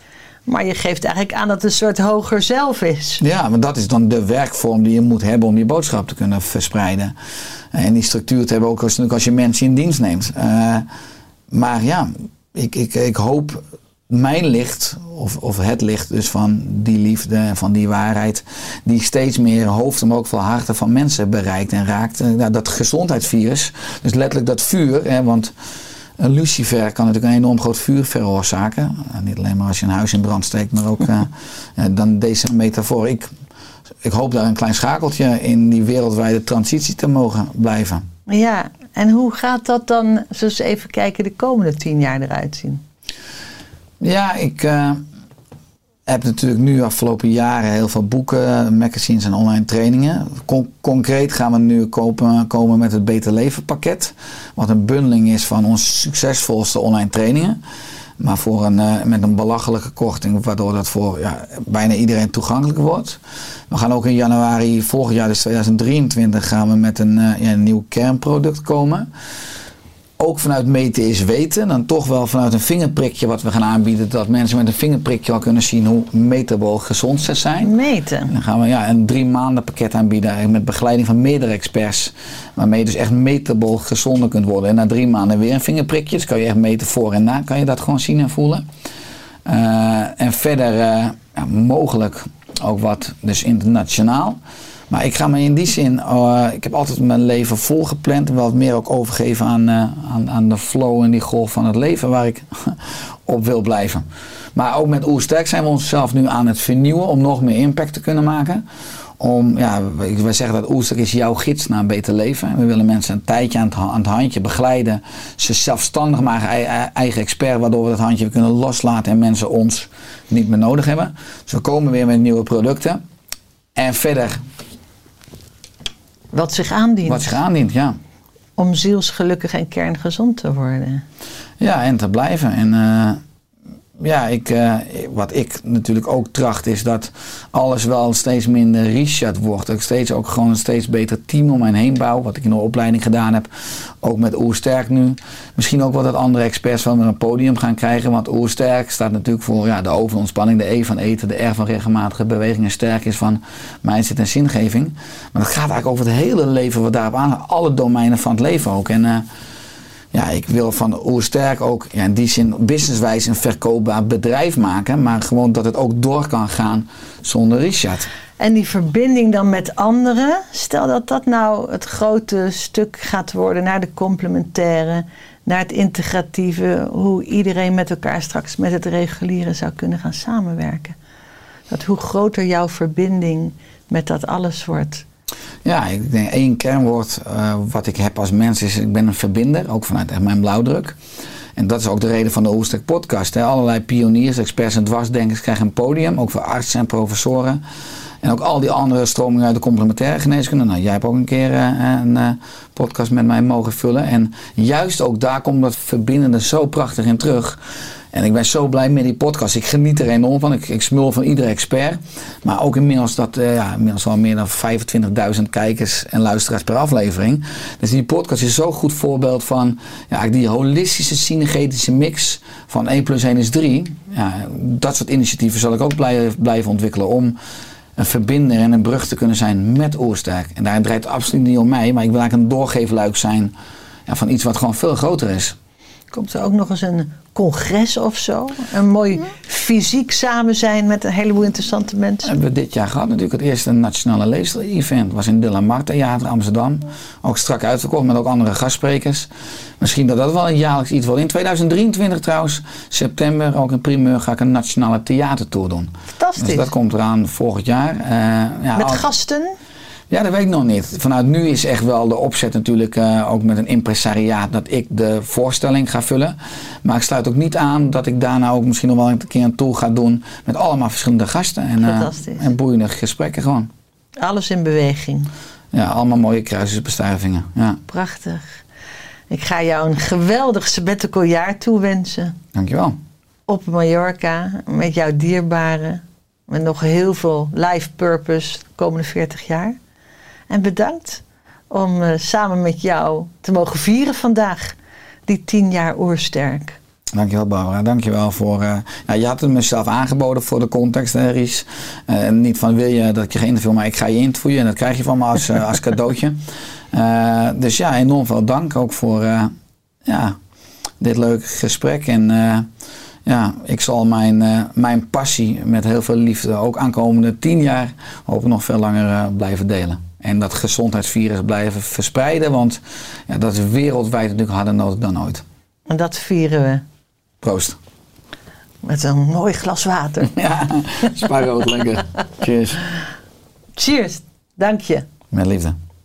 Maar je geeft eigenlijk aan dat het een soort hoger zelf is. Ja, maar dat is dan de werkvorm die je moet hebben om je boodschap te kunnen verspreiden. En die structuur te hebben ook als, als je mensen in dienst neemt. Uh, maar ja, ik, ik, ik hoop mijn licht, of, of het licht dus van die liefde en van die waarheid, die steeds meer hoofden, maar ook veel harten van mensen bereikt en raakt. Uh, dat gezondheidsvirus, dus letterlijk dat vuur, hè, want een lucifer kan natuurlijk een enorm groot vuur veroorzaken. Uh, niet alleen maar als je een huis in brand steekt, maar ook uh, dan deze metafoor. Ik, ik hoop daar een klein schakeltje in die wereldwijde transitie te mogen blijven. Ja, en hoe gaat dat dan, zoals even kijken, de komende tien jaar eruit zien? Ja, ik, uh, heb natuurlijk nu afgelopen jaren heel veel boeken, magazines en online trainingen. concreet gaan we nu komen met het Beter Leven pakket. Wat een bundeling is van onze succesvolste online trainingen. Maar voor een, uh, met een belachelijke korting, waardoor dat voor ja, bijna iedereen toegankelijk wordt. We gaan ook in januari volgend jaar, dus 2023, gaan we met een, uh, ja, een nieuw kernproduct komen ook vanuit meten is weten. Dan toch wel vanuit een vingerprikje wat we gaan aanbieden. Dat mensen met een vingerprikje al kunnen zien hoe metabol gezond ze zijn. Meten. dan gaan we ja, een drie maanden pakket aanbieden. Met begeleiding van meerdere experts. Waarmee je dus echt metabol gezonder kunt worden. En na drie maanden weer een vingerprikje. Dus kan je echt meten voor en na. Kan je dat gewoon zien en voelen. Uh, en verder uh, ja, mogelijk ook wat dus internationaal. Maar ik ga me in die zin, uh, ik heb altijd mijn leven volgepland en wel meer ook overgeven aan, uh, aan, aan de flow en die golf van het leven waar ik op wil blijven. Maar ook met Oersterk zijn we onszelf nu aan het vernieuwen om nog meer impact te kunnen maken. Om, ja, wij zeggen dat Oersterk is jouw gids naar een beter leven. We willen mensen een tijdje aan het, handje begeleiden. Ze zelfstandig maken, ei- ei- eigen expert, waardoor we dat handje kunnen loslaten en mensen ons niet meer nodig hebben. Dus we komen weer met nieuwe producten. En verder, Wat zich aandient. wat zich aandient, ja. Om zielsgelukkig en kerngezond te worden. Ja, en te blijven. En eh, ja, ik, eh, wat ik natuurlijk ook tracht is dat alles wel steeds minder Richard wordt. Dat ik steeds ook gewoon een steeds beter team om mij heen bouw. Wat ik in de opleiding gedaan heb. Ook met Oersterk nu. Misschien ook wel dat andere experts weer een podium gaan krijgen. Want Oersterk staat natuurlijk voor ja, de overontspanning. De E van eten, de R van regelmatige beweging. En sterk is van mindset en zingeving. Maar dat gaat eigenlijk over het hele leven wat daarop aan. Alle domeinen van het leven ook. En... eh, ja, ik wil van Oersterk ook ja, in die zin businesswijs een verkoopbaar bedrijf maken. Maar gewoon dat het ook door kan gaan zonder Richard. En die verbinding dan met anderen, stel dat dat nou het grote stuk gaat worden naar de complementaire, naar het integratieve, hoe iedereen met elkaar straks met het reguliere zou kunnen gaan samenwerken. Dat hoe groter jouw verbinding met dat alles wordt. Ja, ik denk één kernwoord eh, wat ik heb als mens is, ik ben een verbinder, ook vanuit echt mijn blauwdruk. En dat is ook de reden van de Oersterk podcast. Hè. Allerlei pioniers, experts en dwarsdenkers krijgen een podium, ook voor artsen en professoren. En ook al die andere stromingen uit de complementaire geneeskunde. Nou, jij hebt ook een keer eh, een eh, podcast met mij mogen vullen. En juist ook daar komt dat verbindende zo prachtig in terug. En ik ben zo blij met die podcast. Ik geniet er enorm van. Ik, smul van iedere expert. Maar ook inmiddels, dat, eh, ja, inmiddels al meer dan 25.000 kijkers en luisteraars per aflevering. Dus die podcast is zo'n goed voorbeeld van ja, die holistische synergetische mix van 1 plus 1 is 3. Ja, dat soort initiatieven zal ik ook blijven, blijven ontwikkelen om een verbinder en een brug te kunnen zijn met Oersterk. En daar draait het absoluut niet om mij, maar ik wil eigenlijk een doorgeefluik zijn ja, van iets wat gewoon veel groter is. Komt er ook nog eens een congres of zo? Een mooi fysiek samen zijn met een heleboel interessante mensen? hebben we dit jaar gehad natuurlijk. Het eerste nationale lezer-event was in de Lamar Theater Amsterdam. Ook strak uitverkocht met ook andere gastsprekers. Misschien dat dat wel een jaarlijks iets wordt. In 2023 trouwens, september, ook in primeur, ga ik een nationale theatertour doen. Fantastisch. Dus dat komt eraan volgend jaar. Eh, ja, met al- gasten? Ja, dat weet ik nog niet. Vanuit nu is echt wel de opzet natuurlijk eh, ook met een impresariaat dat ik de voorstelling ga vullen. Maar ik sluit ook niet aan dat ik daarna ook misschien nog wel een keer een tour ga doen met allemaal verschillende gasten. En, eh, en boeiende gesprekken gewoon. Alles in beweging. Ja, allemaal mooie kruisbestuivingen. Ja, Prachtig. Ik ga jou een geweldig sabbatical jaar toewensen. dankjewel. Op Mallorca, met jouw dierbaren. Met nog heel veel life purpose de komende 40 jaar. En bedankt om eh, samen met jou te mogen vieren vandaag. Die 10 jaar oersterk. Dankjewel Barbara, dankjewel voor... eh, ja, je had het mezelf aangeboden voor de context, hè, Ries. Eh, niet van wil je dat ik je geïnterview, maar ik ga je interviewen en dat krijg je van me als, als cadeautje. Dus ja, enorm veel dank ook voor ja, dit leuke gesprek. En ja, ik zal mijn, mijn passie met heel veel liefde ook aankomende tien jaar hoop nog veel langer blijven delen. En dat gezondheidsvirus blijven verspreiden, want ja, dat is wereldwijd natuurlijk harder nodig dan ooit. En dat vieren we Proost. met een mooi glas water. Ja, spaarrood lekker. Cheers. Cheers. Dank je. Met liefde.